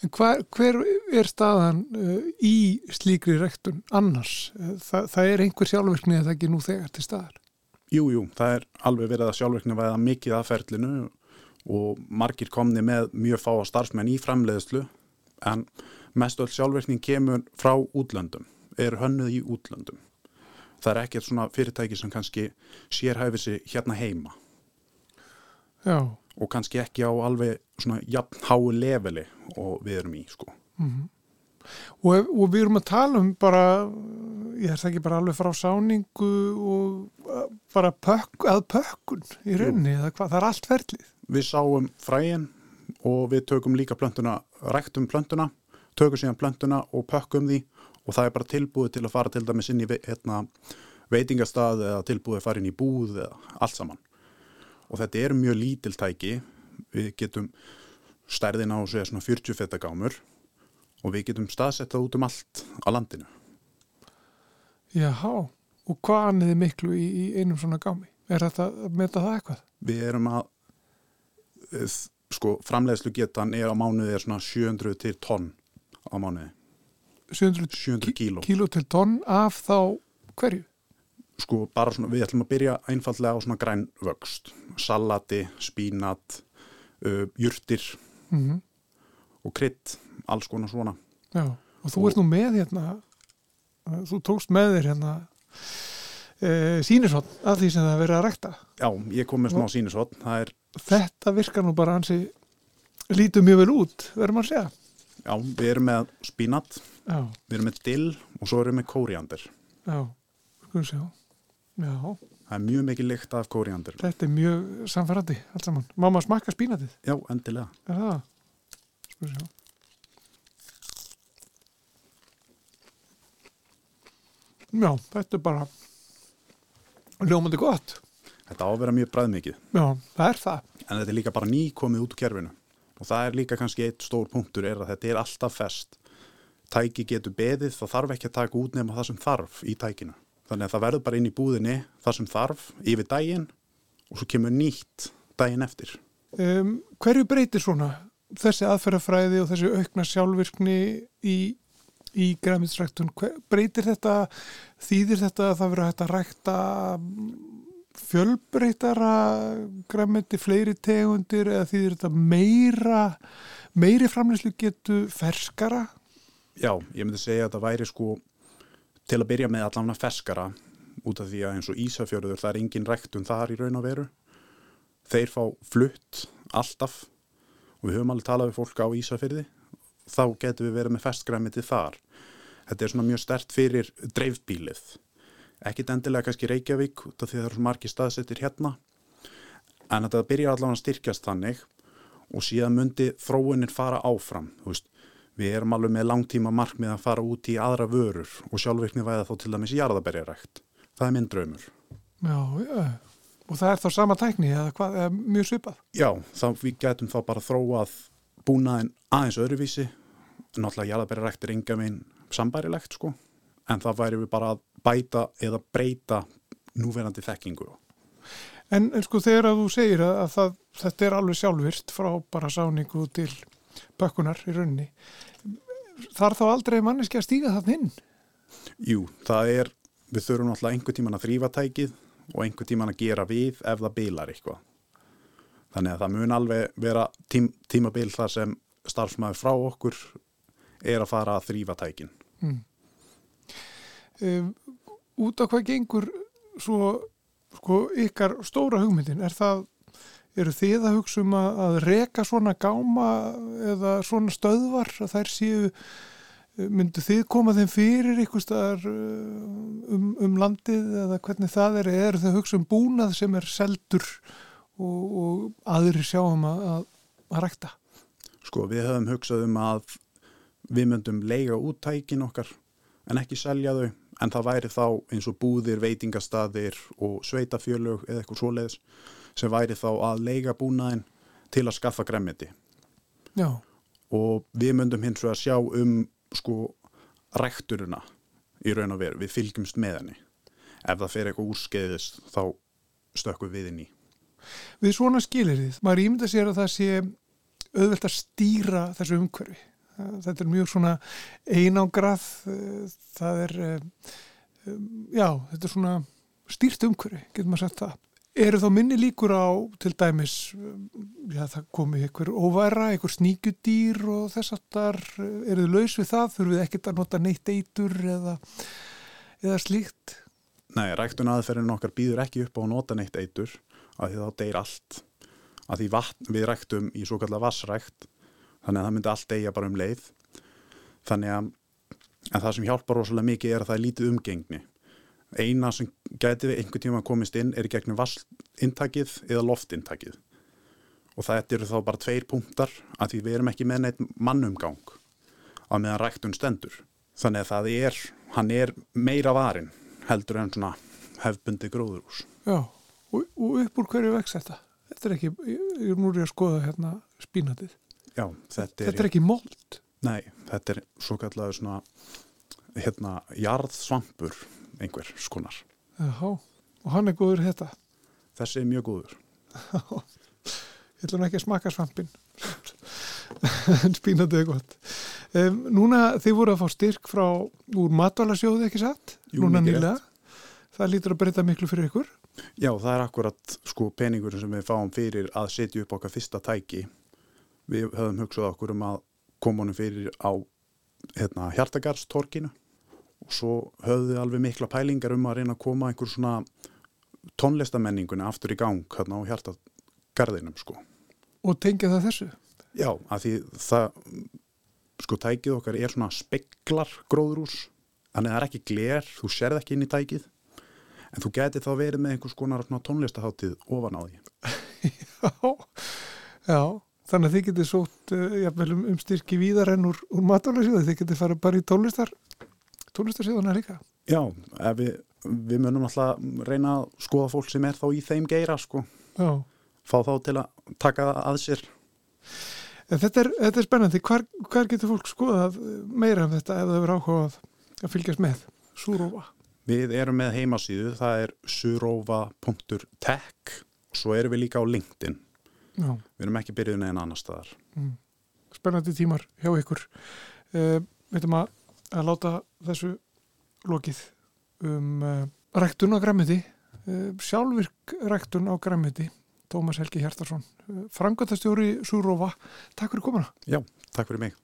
En hver, hver er staðan uh, í slíkri rektun annars? Uh, það, það er einhver sjálfvirkni að það ekki nú þegar til staðar. Jú, jú, það er alveg verið að sjálfvirkni væða mikið að ferlinu og margir komni með mjög fá starfsmenn í framleiðslu en mest öll sjálfvirkning kemur frá útlöndum, er hönnuð í útlöndum. Það er ekkert svona fyrirtæki sem kannski sérhæfi sig hérna heima. Já, og kannski ekki á alveg svona jafn háu leveli og við erum í sko. og, ef- og við erum að tala um bara, ég er það ekki bara alveg frá sáningu og bara pökk, að pökkun í rauninni, hvað, það er allt ferlið. Við sáum fræin og við tökum líka plöntuna, ræktum plöntuna, tökum síðan plöntuna og pökkum því og það er bara tilbúið til að fara til dæmis inn í hérna, veitingastað eða tilbúið að fara inn í búð eða allt saman. Og þetta er mjög lítil tæki, við getum stærðin á þessu er svona 40 feta gámur og við getum staðsett það út um allt á landinu. Jáhá, og hvað anniði miklu í, í einum svona gámi? Er þetta að meta það eitthvað? Við erum að, eh, sko, framleiðslu getan er á mánuði er svona 700 til tonn á mánuði, 700 700 kíló. kíló til tonn af þá hverju? sko bara svona, við ætlum að byrja einfallega á svona græn vöxt, salati, spínat, uh, jurtir Mm og krydd, alls konar svona. Já, og þú ert nú með hérna, uh, þú tókst með þér hérna e, sínisvotn af því sem það er verið að rækta. Já, ég kom með smá sínisvotn, það er, Þetta virkar nú bara hansi, lítur mjög vel út, verður maður að segja. Já, við erum með spínat, Já, við erum með dill og svo erum við með kóriandir. já, skulum sjá. Já, Það er mjög mikið lykt af kóriandir. þetta er mjög samfærandi, allt saman. Má maður smakka spínatið? Já, endilega. Er það? Skulum sjá. Já, þetta er bara ljómandi gott. Þetta á að vera mjög bræðmikið, Já, það er það. en þetta er líka bara ný komið út úr kerfinu. Og það er líka kannski eitt stór punktur er að þetta er alltaf fest. Tæki getur beðið, það þarf ekki að taka út nema það sem þarf í tækinu. Þannig að það verður bara inn í búðinni það sem þarf yfir daginn og svo kemur nýtt daginn eftir. Um, hverju breytir svona þessi aðferðafræði og þessi aukna sjálfvirkni í, í græmiðsræktun? Breytir þetta, þýðir þetta að það verður hægt að rækta fjölbreytara græmiti, fleiri tegundir eða þýðir þetta meira, meiri framleyslu getu ferskara? Já, ég myndi segja að það væri sko til að byrja með allavega ferskara út af því að eins og Ísafjörður það er engin ræktun þar í raun og veru. Þeir fá flutt alltaf og við höfum alveg talað við fólk á Ísafjörði þá getum við verið með ferskgræmitið þar. Þetta er svona mjög stert fyrir dreifbílið. Ekkit endilega kannski Reykjavík því að það eru svo margir staðsettir hérna en þetta byrjar allavega að styrkjast þannig og síðan myndi þróunin fara áfram veist, við erum alveg með langtíma markmið að fara út í aðra vörur og sjálfvirkni væða þá til dæmis jarðaberjarækt það er minn draumur. Já, já. Og það er þá sama tækni eða hvað, eða mjög svipað. Já, þá við getum þá bara þróað búnaðin aðeins öðruvísi. Náttúrulega jarðaberjarækt er enga minn sambærilegt sko. En það væri við bara að bæta eða breyta núverandi þekkingu En, en sko þegar að þú segir að, að það, þetta er alveg sjálfvirt frá bara sáningu til bökkunar í rauninni, þarf þá aldrei manneski að stíga það inn? Jú, það er, við þurfum náttúrulega einhver tíman að þrýfa tækið og einhver tíman að gera við ef það bilar eitthvað. Þannig að það mun alveg vera tím, tímabil þar sem starfsmæður frá okkur er að fara að þrýfa tækin. Mm. Út á hvað gengur svo sko, ykkar stóra hugmyndin, er það eru þið að hugsa um að, að reka svona gáma eða svona stöðvar að þær séu myndu þið koma þeim fyrir ykkur staðar um, um landið eða hvernig það er, er þau hugsa um búnað sem er seldur og, og aðri sjáum að, að, að rækta? Sko, við höfum hugsað um að við myndum leiga út tækin okkar en ekki selja þau en það væri þá eins og búðir, veitingastadir og sveitafjölug eða eitthvað svoleiðis sem væri þá að leiga búnaðin til að skaffa gremmiti. Já. Og við myndum hins vegar sjá um sko rekturuna í raun og veru, við fylgjumst með henni. Ef það fer eitthvað úrskeiðist þá stökkum við inn í. Við svona skilir þið, maður ímynda sér að það sé auðvelt að stýra þessu umhverfi. Þetta er mjög svona einangrað, það er, já, þetta er svona stýrt umhverfi, getur maður sagt það. Eru þá minni líkur á til dæmis, já það komi einhver óværa, einhver sníkjudýr og þess aftar, eru þið laus við það, þurfum við ekkert að nota neitt eitur eða, eða slíkt? Nei, ræktun aðferðin okkar býður ekki upp á að nota neitt eitur, af því þá deyr allt. Af því vatn, við ræktum í svo kallar vassrækt, þannig að það myndi allt deyja bara um leið. Þannig að, að það sem hjálpar rosalega mikið er að það er lítið umgengni. Eina sem gæti við einhver tíma komist inn er í gegnum vassintakið eða loftintakið og þetta eru þá bara tveir punktar að því við erum ekki með neitt mannumgang á meðan ræktun stendur. Þannig að það er, hann er meira varin heldur en svona hefbundi gróðurús Já, og, og upp úr hverju vex þetta? Þetta er ekki, ég er núri að skoða hérna spínatið Já, þetta er, þetta er ekki mold Nei, þetta er svo kallega svona hérna jarðsvampur einhver skonar. Já, og hann er góður þetta? Þessi er mjög góður. Ég ætlum ekki að smaka svampin, en spínandi er gott. Um, núna þið voru að fá styrk frá úr matvalasjóði ekki satt? Jú, núna nýlega. Það lítur að breyta miklu fyrir ykkur. Já, það er akkurat sko peningur sem við fáum fyrir að setja upp okkar fyrsta tæki. Við höfum hugsað okkur um að koma honum fyrir á hérna, hjartagarstorkinu og svo höfðu við alveg mikla pælingar um að reyna að koma einhver svona tónlistamenningunni aftur í gang hérna á hjartagarðinum sko. Og tengja það þessu? Já, af því það sko tækið okkar er svona speklar gróðrús, þannig að það er ekki gler, þú sérð ekki inn í tækið en þú geti þá verið með einhvers konar tónlistaháttið ofan á því. já, já, þannig að þið getið sótt uh, jafnvel um, um styrki víðar en úr, úr matalasjóði, þið getið farið bara í tónlistar tónlistarsjóðuna líka. Já, við, við munum alltaf reyna að skoða fólk sem er þá í þeim geira sko. Já. Fá þá til að taka að sér. Þetta er, þetta er spennandi. Hvar, hvar getur fólk skoðað meira um þetta ef það verður áhugað að fylgjast með? Súrófa. Við erum með heimasíðu, það er surófa.tech og svo erum við líka á LinkedIn. Já. Við erum ekki byrjuð neina annar staðar. Mm. Spennandi tímar hjá ykkur. Uh, við veitum að, að láta þessu lokið um uh, rektun á græmiti, uh, sjálfvirk rektun á græmiti, Tómas Helgi Hjartarsson, uh, frangöndastjóri Súrófa. Takk fyrir komuna. Já, takk fyrir mig.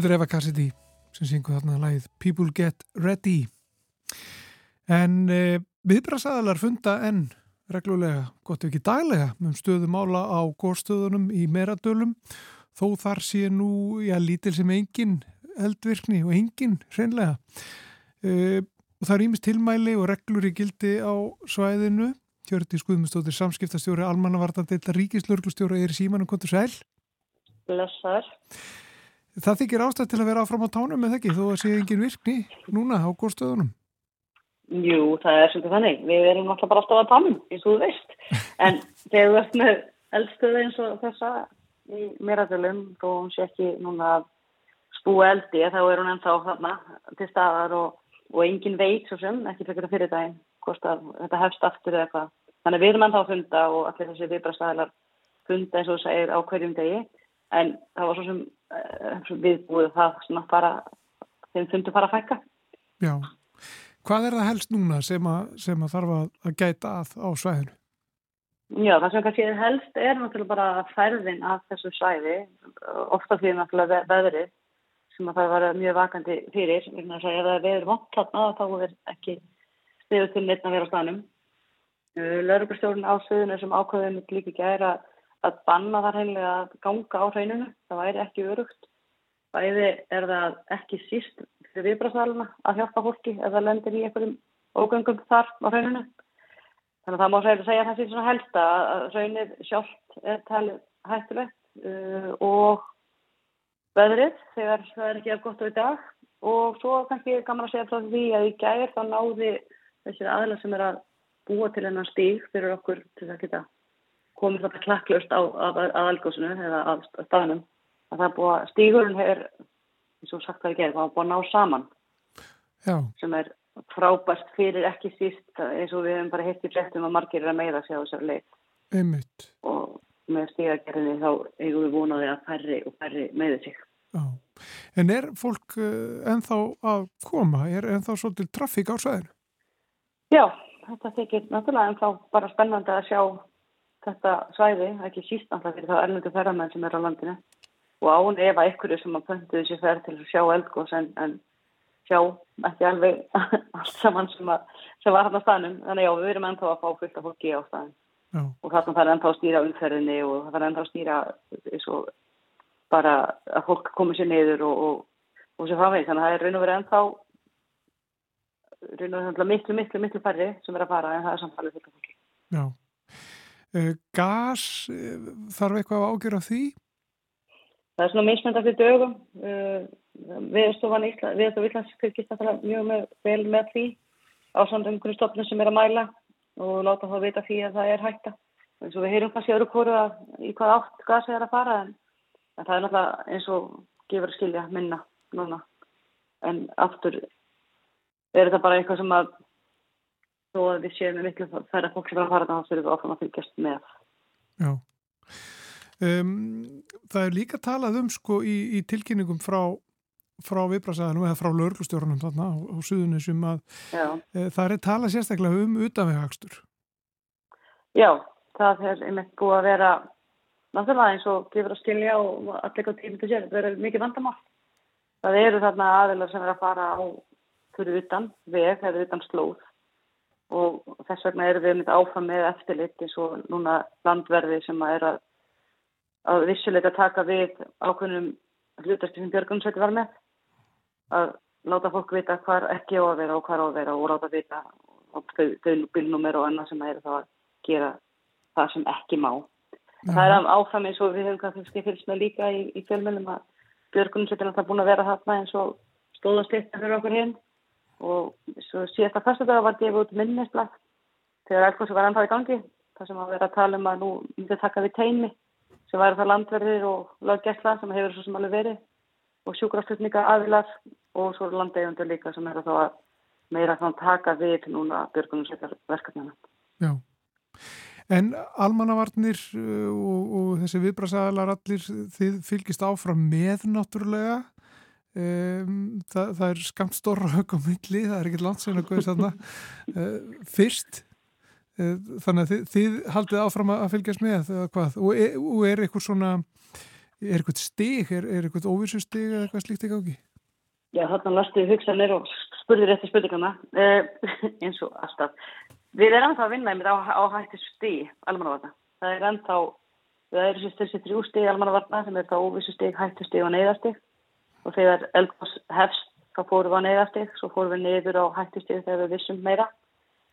Þetta er Eva Cassidy sem syngur þarna lagið People Get Ready. En e, viðbrasaðalar funda enn reglulega, gott ekki daglega, um stöðumála á górstöðunum í meradölum. Þó þar sé nú, já, lítil sem engin eldvirkni og engin hreinlega. E, og það er ímist tilmæli og reglur í gildi á svæðinu. Hjörti Skuðmustóttir samskiptastjóri almannavartandeilla ríkislörglustjóra er símanum kontur sæl. Blessaður. Það þykir ástæð til að vera áfram á tánum með ekki þó að sé engin virkni núna á góðstöðunum. Jú, það er svolítið þannig. Við erum náttúrulega bara alltaf að tannum, eins og þú veist. En þegar þú ert með eldstöðu eins og þessa í méradölum, þó hún sé ekki núna að spúa eldi, þá er hún ennþá þarna til staðar og, og engin veit svo sem, ekki fyrir fyrir daginn, hvort að þetta hefst aftur eða eitthvað. Þannig við erum ennþá að funda og allir þessi viðbrastæðilar funda eins og segir á hverjum degi, en það var svo sem uh, viðbúið það svona bara, þeim fundu bara að fækka. Já. Hvað er það helst núna sem að, sem að þarf að, gæta að á svæðinu? Já, það sem kannski er helst er náttúrulega bara færðin af þessu svæði, ofta því náttúrulega ve- veðrið sem að það var mjög vakandi fyrir, þess að það er veður vont þarna þá er ekki stiður til neitt að vera á stanum. Lörgurstjórn á sviðinu sem ákveðum líka gæra að banna þar heimlega að ganga á hreinunu, það væri ekki örugt. Bæði er það ekki síst fyrir viðbrasaluna að hjálpa fólki ef það lendir í einhverjum ógöngum þar á hreinunu. Þannig að það má segja, segja það sér svona helsta að raunir sjálft er talið hættulegt uh, og veðrið þegar það er ekki að gott á í dag og svo kannski gaman að segja frá því að í gær þá náði þessir aðla sem er að búa til hennar stíg fyrir okkur til þess að geta komið þetta klakklust á að, að algósinu eða að staðnum að það er búið að stígurinn er eins og sagt það í gerð, það var búið að ná saman Já, sem er frábært fyrir ekki síst eins og við hefum bara heitt í flettum að margir er að meða sig á þessari leið einmitt. og með stígagerðinni þá eigum við vonaði að færri og færri meði sig. Já. En er fólk uh, ennþá að koma? Er ennþá svolítið trafík á svæðinu? Já, þetta þykir náttúrulega en þá bara spennandi að sjá þetta svæði, ekki síst náttúrulega fyrir þá erlendu ferðamenn sem er á landinu og án ef að ykkur sem að pöntuðu sér ferð til að sjá eldgós en, en sjá ekki alveg allt saman sem, að, sem var hann á staðnum. Þannig já, við erum ennþá að fá fullt af fólki á staðin Já, og þarna þarf ennþá að stýra umferðinni og þarf ennþá að stýra og bara að fólk komi sér niður og, og, og sér framvegis. Þannig að það er raun og verið ennþá raun og verið miklu, miklu, miklu færri sem er að fara en það er samtalið fullt af fólki. já. Uh, gas, uh, þarf eitthvað að ágjöra því? Það er svona mismönd eftir dögum. Viðstofan Ísland, Viðstof Íslands fylgist það mjög með, vel með því á samt einhvern stofnum sem er að mæla og láta þá vita því að það er hætta. En svo við heyrum kannski öðru kóru að í hvað átt gasið er að fara en, en það er náttúrulega eins og gefur að skilja minna núna. En aftur er þetta bara eitthvað sem að þó að við séum með miklu færra fólk sem er að fara þá þurfum við áfram að fylgjast með. Já. Um, það er líka talað um sko í, í tilkynningum frá, frá viðbrasaðanum eða frá lauruglustjórnum þarna á, á suðunisum að e, það er talað sérstaklega um utanvegakstur. Já, það er einmitt búið að vera náttúrulega eins og gefur að skilja og allir ekki á tími til sér, það er mikið vandamál. Það eru þarna aðilar sem er að fara á fyrir utan veg eða utan slóð og þess vegna erum við myndið áfram með eftirlit eins og núna landverði sem að er að, að vissuleika taka við ákveðnum hlutarski sem Björgunsveitir var með. Að láta fólk vita hvar ekki á að vera og hvar á að vera og láta vita bílnúmer og annað sem er þá að gera það sem ekki má. Það er áfram eins og við höfum kannski fylgst með líka í, í fjölmjölum að Björgunsveitir er alltaf búin að vera þarna eins og stóðast eitthvað fyrir okkur hinn og svo síðasta fyrstudaga var gefið út minnisblad þegar Elfossi var ennþá í gangi þar sem að vera að tala um að nú myndi taka við teimi sem væri það landverðir og löggæsla sem hefur svo sem alveg verið og sjúkraflutninga aðilar og svo landeigundur líka sem er að þá að meira þá taka við núna björgunum sér verkefnina. Já. En almannavarnir uh, og, og þessi viðbrasaðalar allir þið fylgist áfram með náttúrulega Um, það, það er skamt stóra högg á milli, það er ekkert langt sen að góðist þarna. Uh, fyrst uh, þannig að þið, þið haldið áfram að fylgjast með eða hvað? Og er, og er eitthvað svona er eitthvað stig, er, er eitthvað óvissu stig eða eitthvað slíkt ekki áki? Já, þarna lastu hugsanir og spurðir eftir spurningana. Uh, eins og alltaf. Við erum ennþá að vinna einmitt á, á hættu stig almannavarna, það er ennþá það eru þessi þrjú stig almannavarna sem er það óvissu stig, hættu stig og neyðastig og þegar eldgós hefst þá fórum við á neyðastig, svo fórum við niður á hættustig þegar við vissum meira.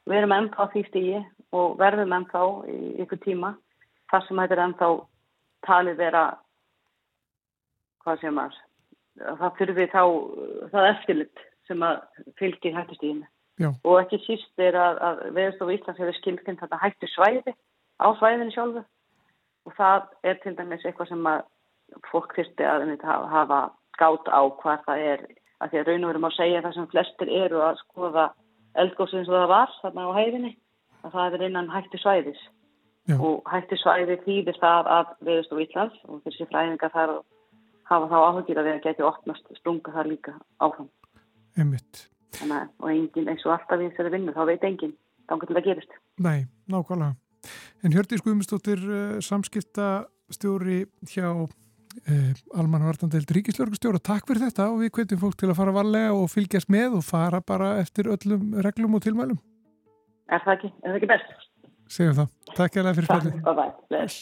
Við erum ennþá því stigi og verðum ennþá í ykkur tíma þar sem þetta er ennþá talið vera hvað sem að það fyrir við þá það eftirlit sem að fylgir hættustiginu. Já. Og ekki síst er að, að Veðurstofu Íslands hefur skilkinn þetta hættu svæði á svæðinu sjálfu og það er til dæmis eitthvað sem að fólk þurfti að hafa, gátt á hvað það er að því að raun og verum að segja það sem flestir eru að skoða eldgóðsins og það var þarna á hæðinni að það er innan hættu svæðis Já. og hættu svæði þýðir það að Veðurstofu Íslands og þessi fræðingar þar hafa þá áhugir að við geti opnast sprunga þar líka áfram Einmitt. Þannig, að- og engin eins og alltaf í þessari vinnu þá veit engin þá getur það gerist Nei, nákvæmlega. En Hjördís Guðmundsdóttir uh, samskiptastjóri hjá Almanvartandeld Ríkislörgustjóra, takk fyrir þetta og við hvetjum fólk til að fara varlega og fylgjast með og fara bara eftir öllum reglum og tilmælum. Er það ekki, er það ekki best? Segjum það. Takk hérlega fyrir Takk,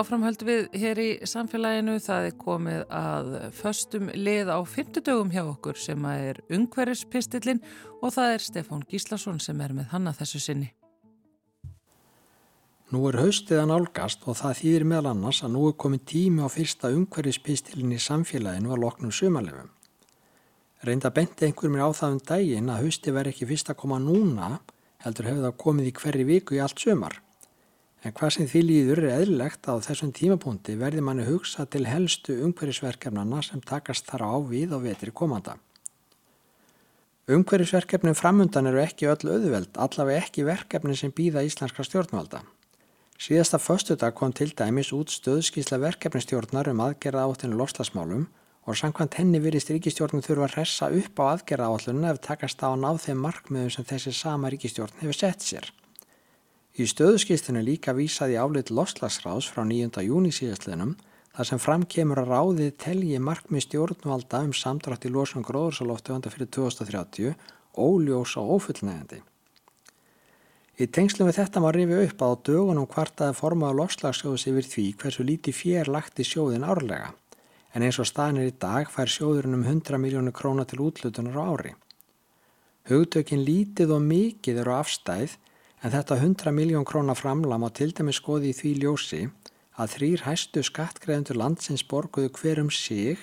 áframhöld við hér í samfélaginu það er komið að föstum lið á fymtudögum hjá okkur sem að er ungverðispistillin og það er Stefán Gíslason sem er með hanna þessu sinni. Nú er haustið að nálgast og það þýðir meðal annars að nú er komið tími á fyrsta umhverfispistilin í samfélaginu að loknum sumarlefum. Reynda benti einhver mér á það um daginn að haustið veri ekki fyrst að koma núna, heldur hefur það komið í hverju viku í allt sumar. En hvað sem því líður er eðlilegt að á þessum tímapunkti verði manni hugsa til helstu umhverfisverkefnana sem takast þar á við og vetri komanda. Umhverfisverkefnin framundan eru ekki öll auðveld, allavega ekki verkefni sem býða íslenska stjórnvalda. Síðasta föstudag kom til dæmis út stöðskísla verkefnistjórnar um aðgerða áttinu lofslagsmálum og samkvæmt henni virðist ríkistjórnum þurfa að hressa upp á aðgerða áallunum ef takast á að ná þeim markmiðum sem þessi sama ríkistjórn hefur sett sér. Í stöðuskýstunni líka vísaði álit lofslagsráðs frá 9. júni síðastliðnum þar sem fram kemur að ráðið telji markmið stjórnvalda um samdrátt í losun gróðursaloftu vanda fyrir 2030 óljós og ófullnægandi. Í tengslum við þetta má rifi upp að á dögunum kvartaði formaða lofslagsjóðs yfir því hversu líti fér lagt í sjóðin árlega en eins og staðinir í dag fær sjóðurinn um 100 miljónu króna til útlutunar á ári. Hugtökin lítið og mikið eru afstæð en þetta 100 miljón króna framlam á til dæmi skoði í því ljósi að þrýr hæstu skattgreðendur landsins borguðu hver um sig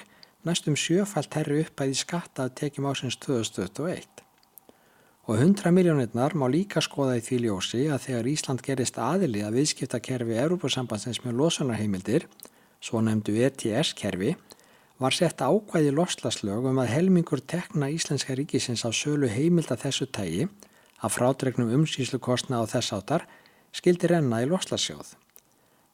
næstum sjöfælt herri uppæði skatta að tekjum ásins 2021. Og 100 miljónirnar má líka skoða í því ljósi að þegar Ísland gerist aðili að viðskiptakerfi Európusambandsins með losunarheimildir, svo nefndu ETS-kerfi, var sett ákvæði loslaslög um að helmingur tekna Íslenska ríkisins á sölu heimilda þessu tægi að frádregnum umsýslu kostna á þess áttar skildi renna í loslasjóð.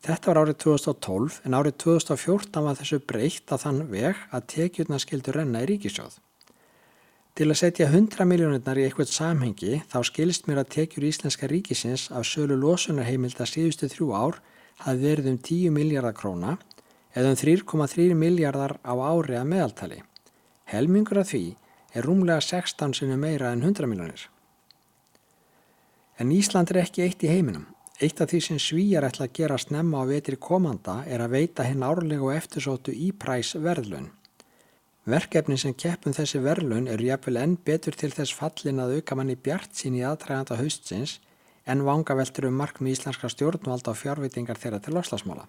Þetta var árið 2012 en árið 2014 var þessu breytt á þann veg að tekjurna skildu renna í ríkisjóð. Til að setja 100 miljónirnar í eitthvað samhengi þá skilist mér að tekjur Íslenska ríkisins af sölu losunarheimilda síðustu þrjú ár hafði verið um 10 miljardar króna eða um 3,3 miljardar á ári að meðaltali. Helmingur af því er rúmlega 16 sinni meira en 100 miljónir. En Ísland er ekki eitt í heiminum. Eitt af því sem svíjar ætla að gera snemma á vetri komanda er að veita hinn árlega og eftirsóttu ípræs verðlun. Verkefni sem keppum þessi verðlun eru jafnvel enn betur til þess fallin að auka manni bjart sín í aðtræðanda haustsins en vangaveltur um markmi íslenska stjórnvalda og fjárvitingar þeirra til loslasmála.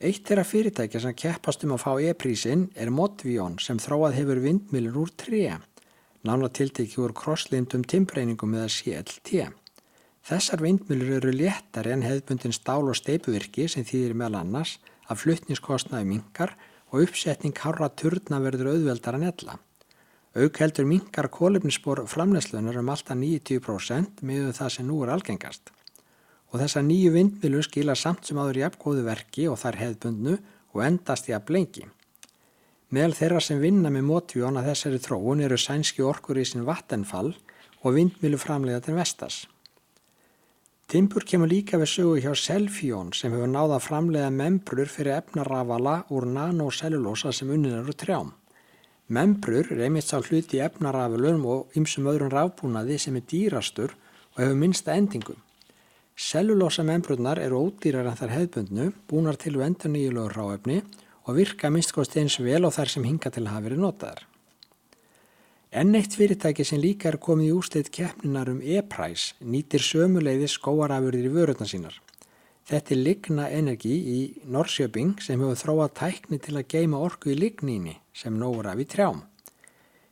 Eitt þeirra fyrirtækja sem keppast um að fá e-prísin er Modvion sem þróað hefur vindmilur úr 3, nána tiltekki úr krosslindum timbreiningum eða CLT. Þessar vindmilur eru léttari en hefðbundin stál og steipuvirki sem þýðir meðal annars að fluttniskostnaði minkar og uppsetning harra turna verður auðveldar en ella. Auk heldur minkar kólefnisspor framlegslunar um alltaf 90% miður það sem nú er algengast. Og þessar nýju vindmilu skila samt sem áður jafngóðu verki og þær hefðbundnu og endast jafn lengi. Meðal þeirra sem vinna með mótvíón að þessari þróun eru sænski orkur í sin vattenfall og vindmilu framlega til vestas. Timbur kemur líka við sögu hjá Selfjón sem hefur náða framlega membrur fyrir efnarafala úr nanocellulósa sem unnin eru trjám. Membrur er einmitt sá hluti efnarafalum og ymsum öðrum rafbúnaði sem er dýrastur og hefur minnsta endingu. Cellulósa membrurnar eru ódýrar en þær hefðbundnu, búnar til við endur nýjulegu ráefni og virka minnstkost eins vel og þær sem hinga til að hafa verið notaðar. Enn eitt fyrirtæki sem líka er komið í úrstætt keppninar um e-præs nýtir sömuleiði skóarafurðir í vörurna sínar. Þetta er Ligna Energy í Norrköping sem hefur þróað tækni til að geima orku í ligníni sem nógur af í trjám.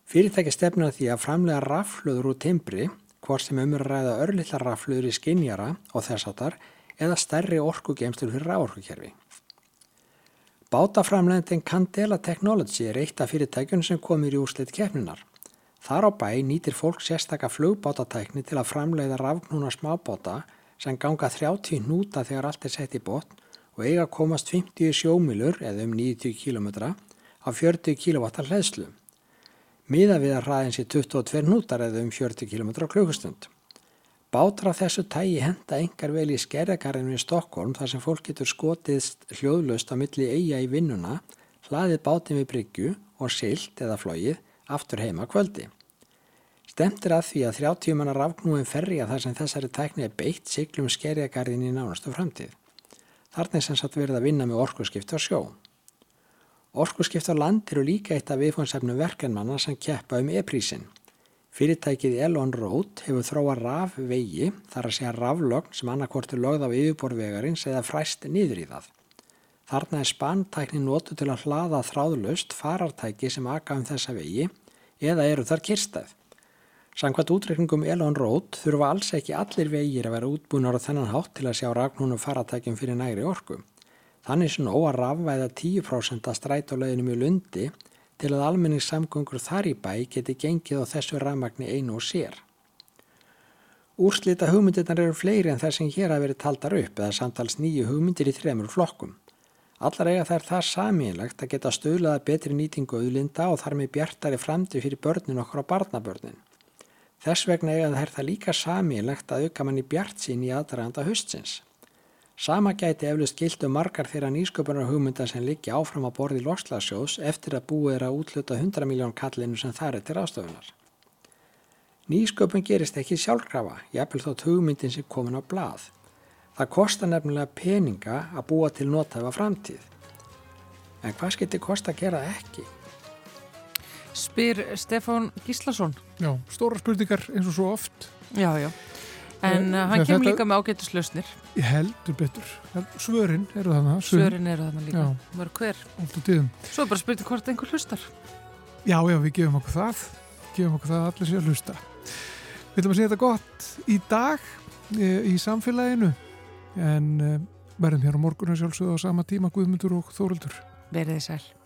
Fyrirtæki stefnar því að framlega raflöður úr timbri, hvort sem umur ræða örlilla raflöður í skinjara og þess áttar eða stærri orkugeimstur fyrir ráorkukerfi. Bátaframlegndin Candela Technology er eitt af fyrirtækjun sem komir í úrslit keppninar. Þar á bæ nýtir fólk sérstaka flugbátatækni til að framleiða rafnúna smábáta sem ganga 30 hnúta þegar allt er sett í botn og eiga komast 50 sjómilur eða um 90 km á 40 kW hlæðslu. Miða við að hraðin sé 22 hnútar eða um 40 km á klukkustund. Bátar af þessu tægi henda engar vel í skerjagarðinu í Stokkólm þar sem fólk getur skotiðst hljóðlust á milli eiga í vinnuna, hlaðið bátinn við bryggju og silt eða flóið aftur heima kvöldi. Stemt er að því að 30 manna rafknúin ferja þar sem þessari tækni er beitt siglum skerjagarðin í nánastu framtíð. Þarna er sem sagt verið að vinna með orkuskipta á sjó. Orkuskipta á land eru líka eitt af viðfónsefnum verkenmanna sem keppa um e-prísin. Fyrirtækið Elon Road hefur þróa rafvegi þar að segja raflögn sem annarkortur lögð á yfirborvegarins eða fræst niður í það. Þarna er spantækni notu til að hlaða þráðlust farartæki sem aka um þessa vegi eða eru þar kirstæð. Samkvæmt útreikningum Elon Road þurfa alls ekki allir vegir að vera útbúinar á þennan hátt til að sjá ragnúnum faratækjum fyrir nægri orku. Þannig sem ó að rafvæða 10% að strætólauginu mjög lundi til að almenningssamgöngur þar í bæ geti gengið á þessu rafmagni einu og sér. Úrslita hugmyndirnar eru fleiri en þær sem hér hafa verið taldar upp eða samtals nýju hugmyndir í þremur flokkum. Allar eiga þær það samílagt að geta stöðlaða betri nýtingu auðlinda og þar með bjartari framtíð fyrir börnin okkur á barnabörnin. Þess vegna eiga þær það líka samílagt að auka manni bjart sín í aðdraganda hustins. Sama gæti eflust gilt um margar þeirra nýsköpunar hugmynda sem liggja áfram að borði lokslasjós eftir að búið er að útluta 100 miljón kallinu sem þar er til ástöfunar. Nýsköpun gerist ekki sjálfkrafa, jafnvel þótt hugmyndin sem komin á blað. Það kostar nefnilega peninga að búa til notæfa framtíð. En hvað skilti kosta að gera ekki? Spyr Stefán Gíslason. Já, stóra spurningar eins og svo oft. Já, já. En Eh, uh, hann kemur líka með ágættislausnir. Ég heldur betur. Svörin eru þannig. Svörin eru þarna líka. Mörg hver. Svo bara spurning hvort einhver hlustar. Já, já, við gefum okkur það. Gefum okkur það að allir sé að hlusta. Við ætlum að segja þetta gott í dag e, í samfélaginu en e, verðum hér á morgunum sjálfsögðu á sama tíma Guðmundur og Þóruldur. Verið þið sæl.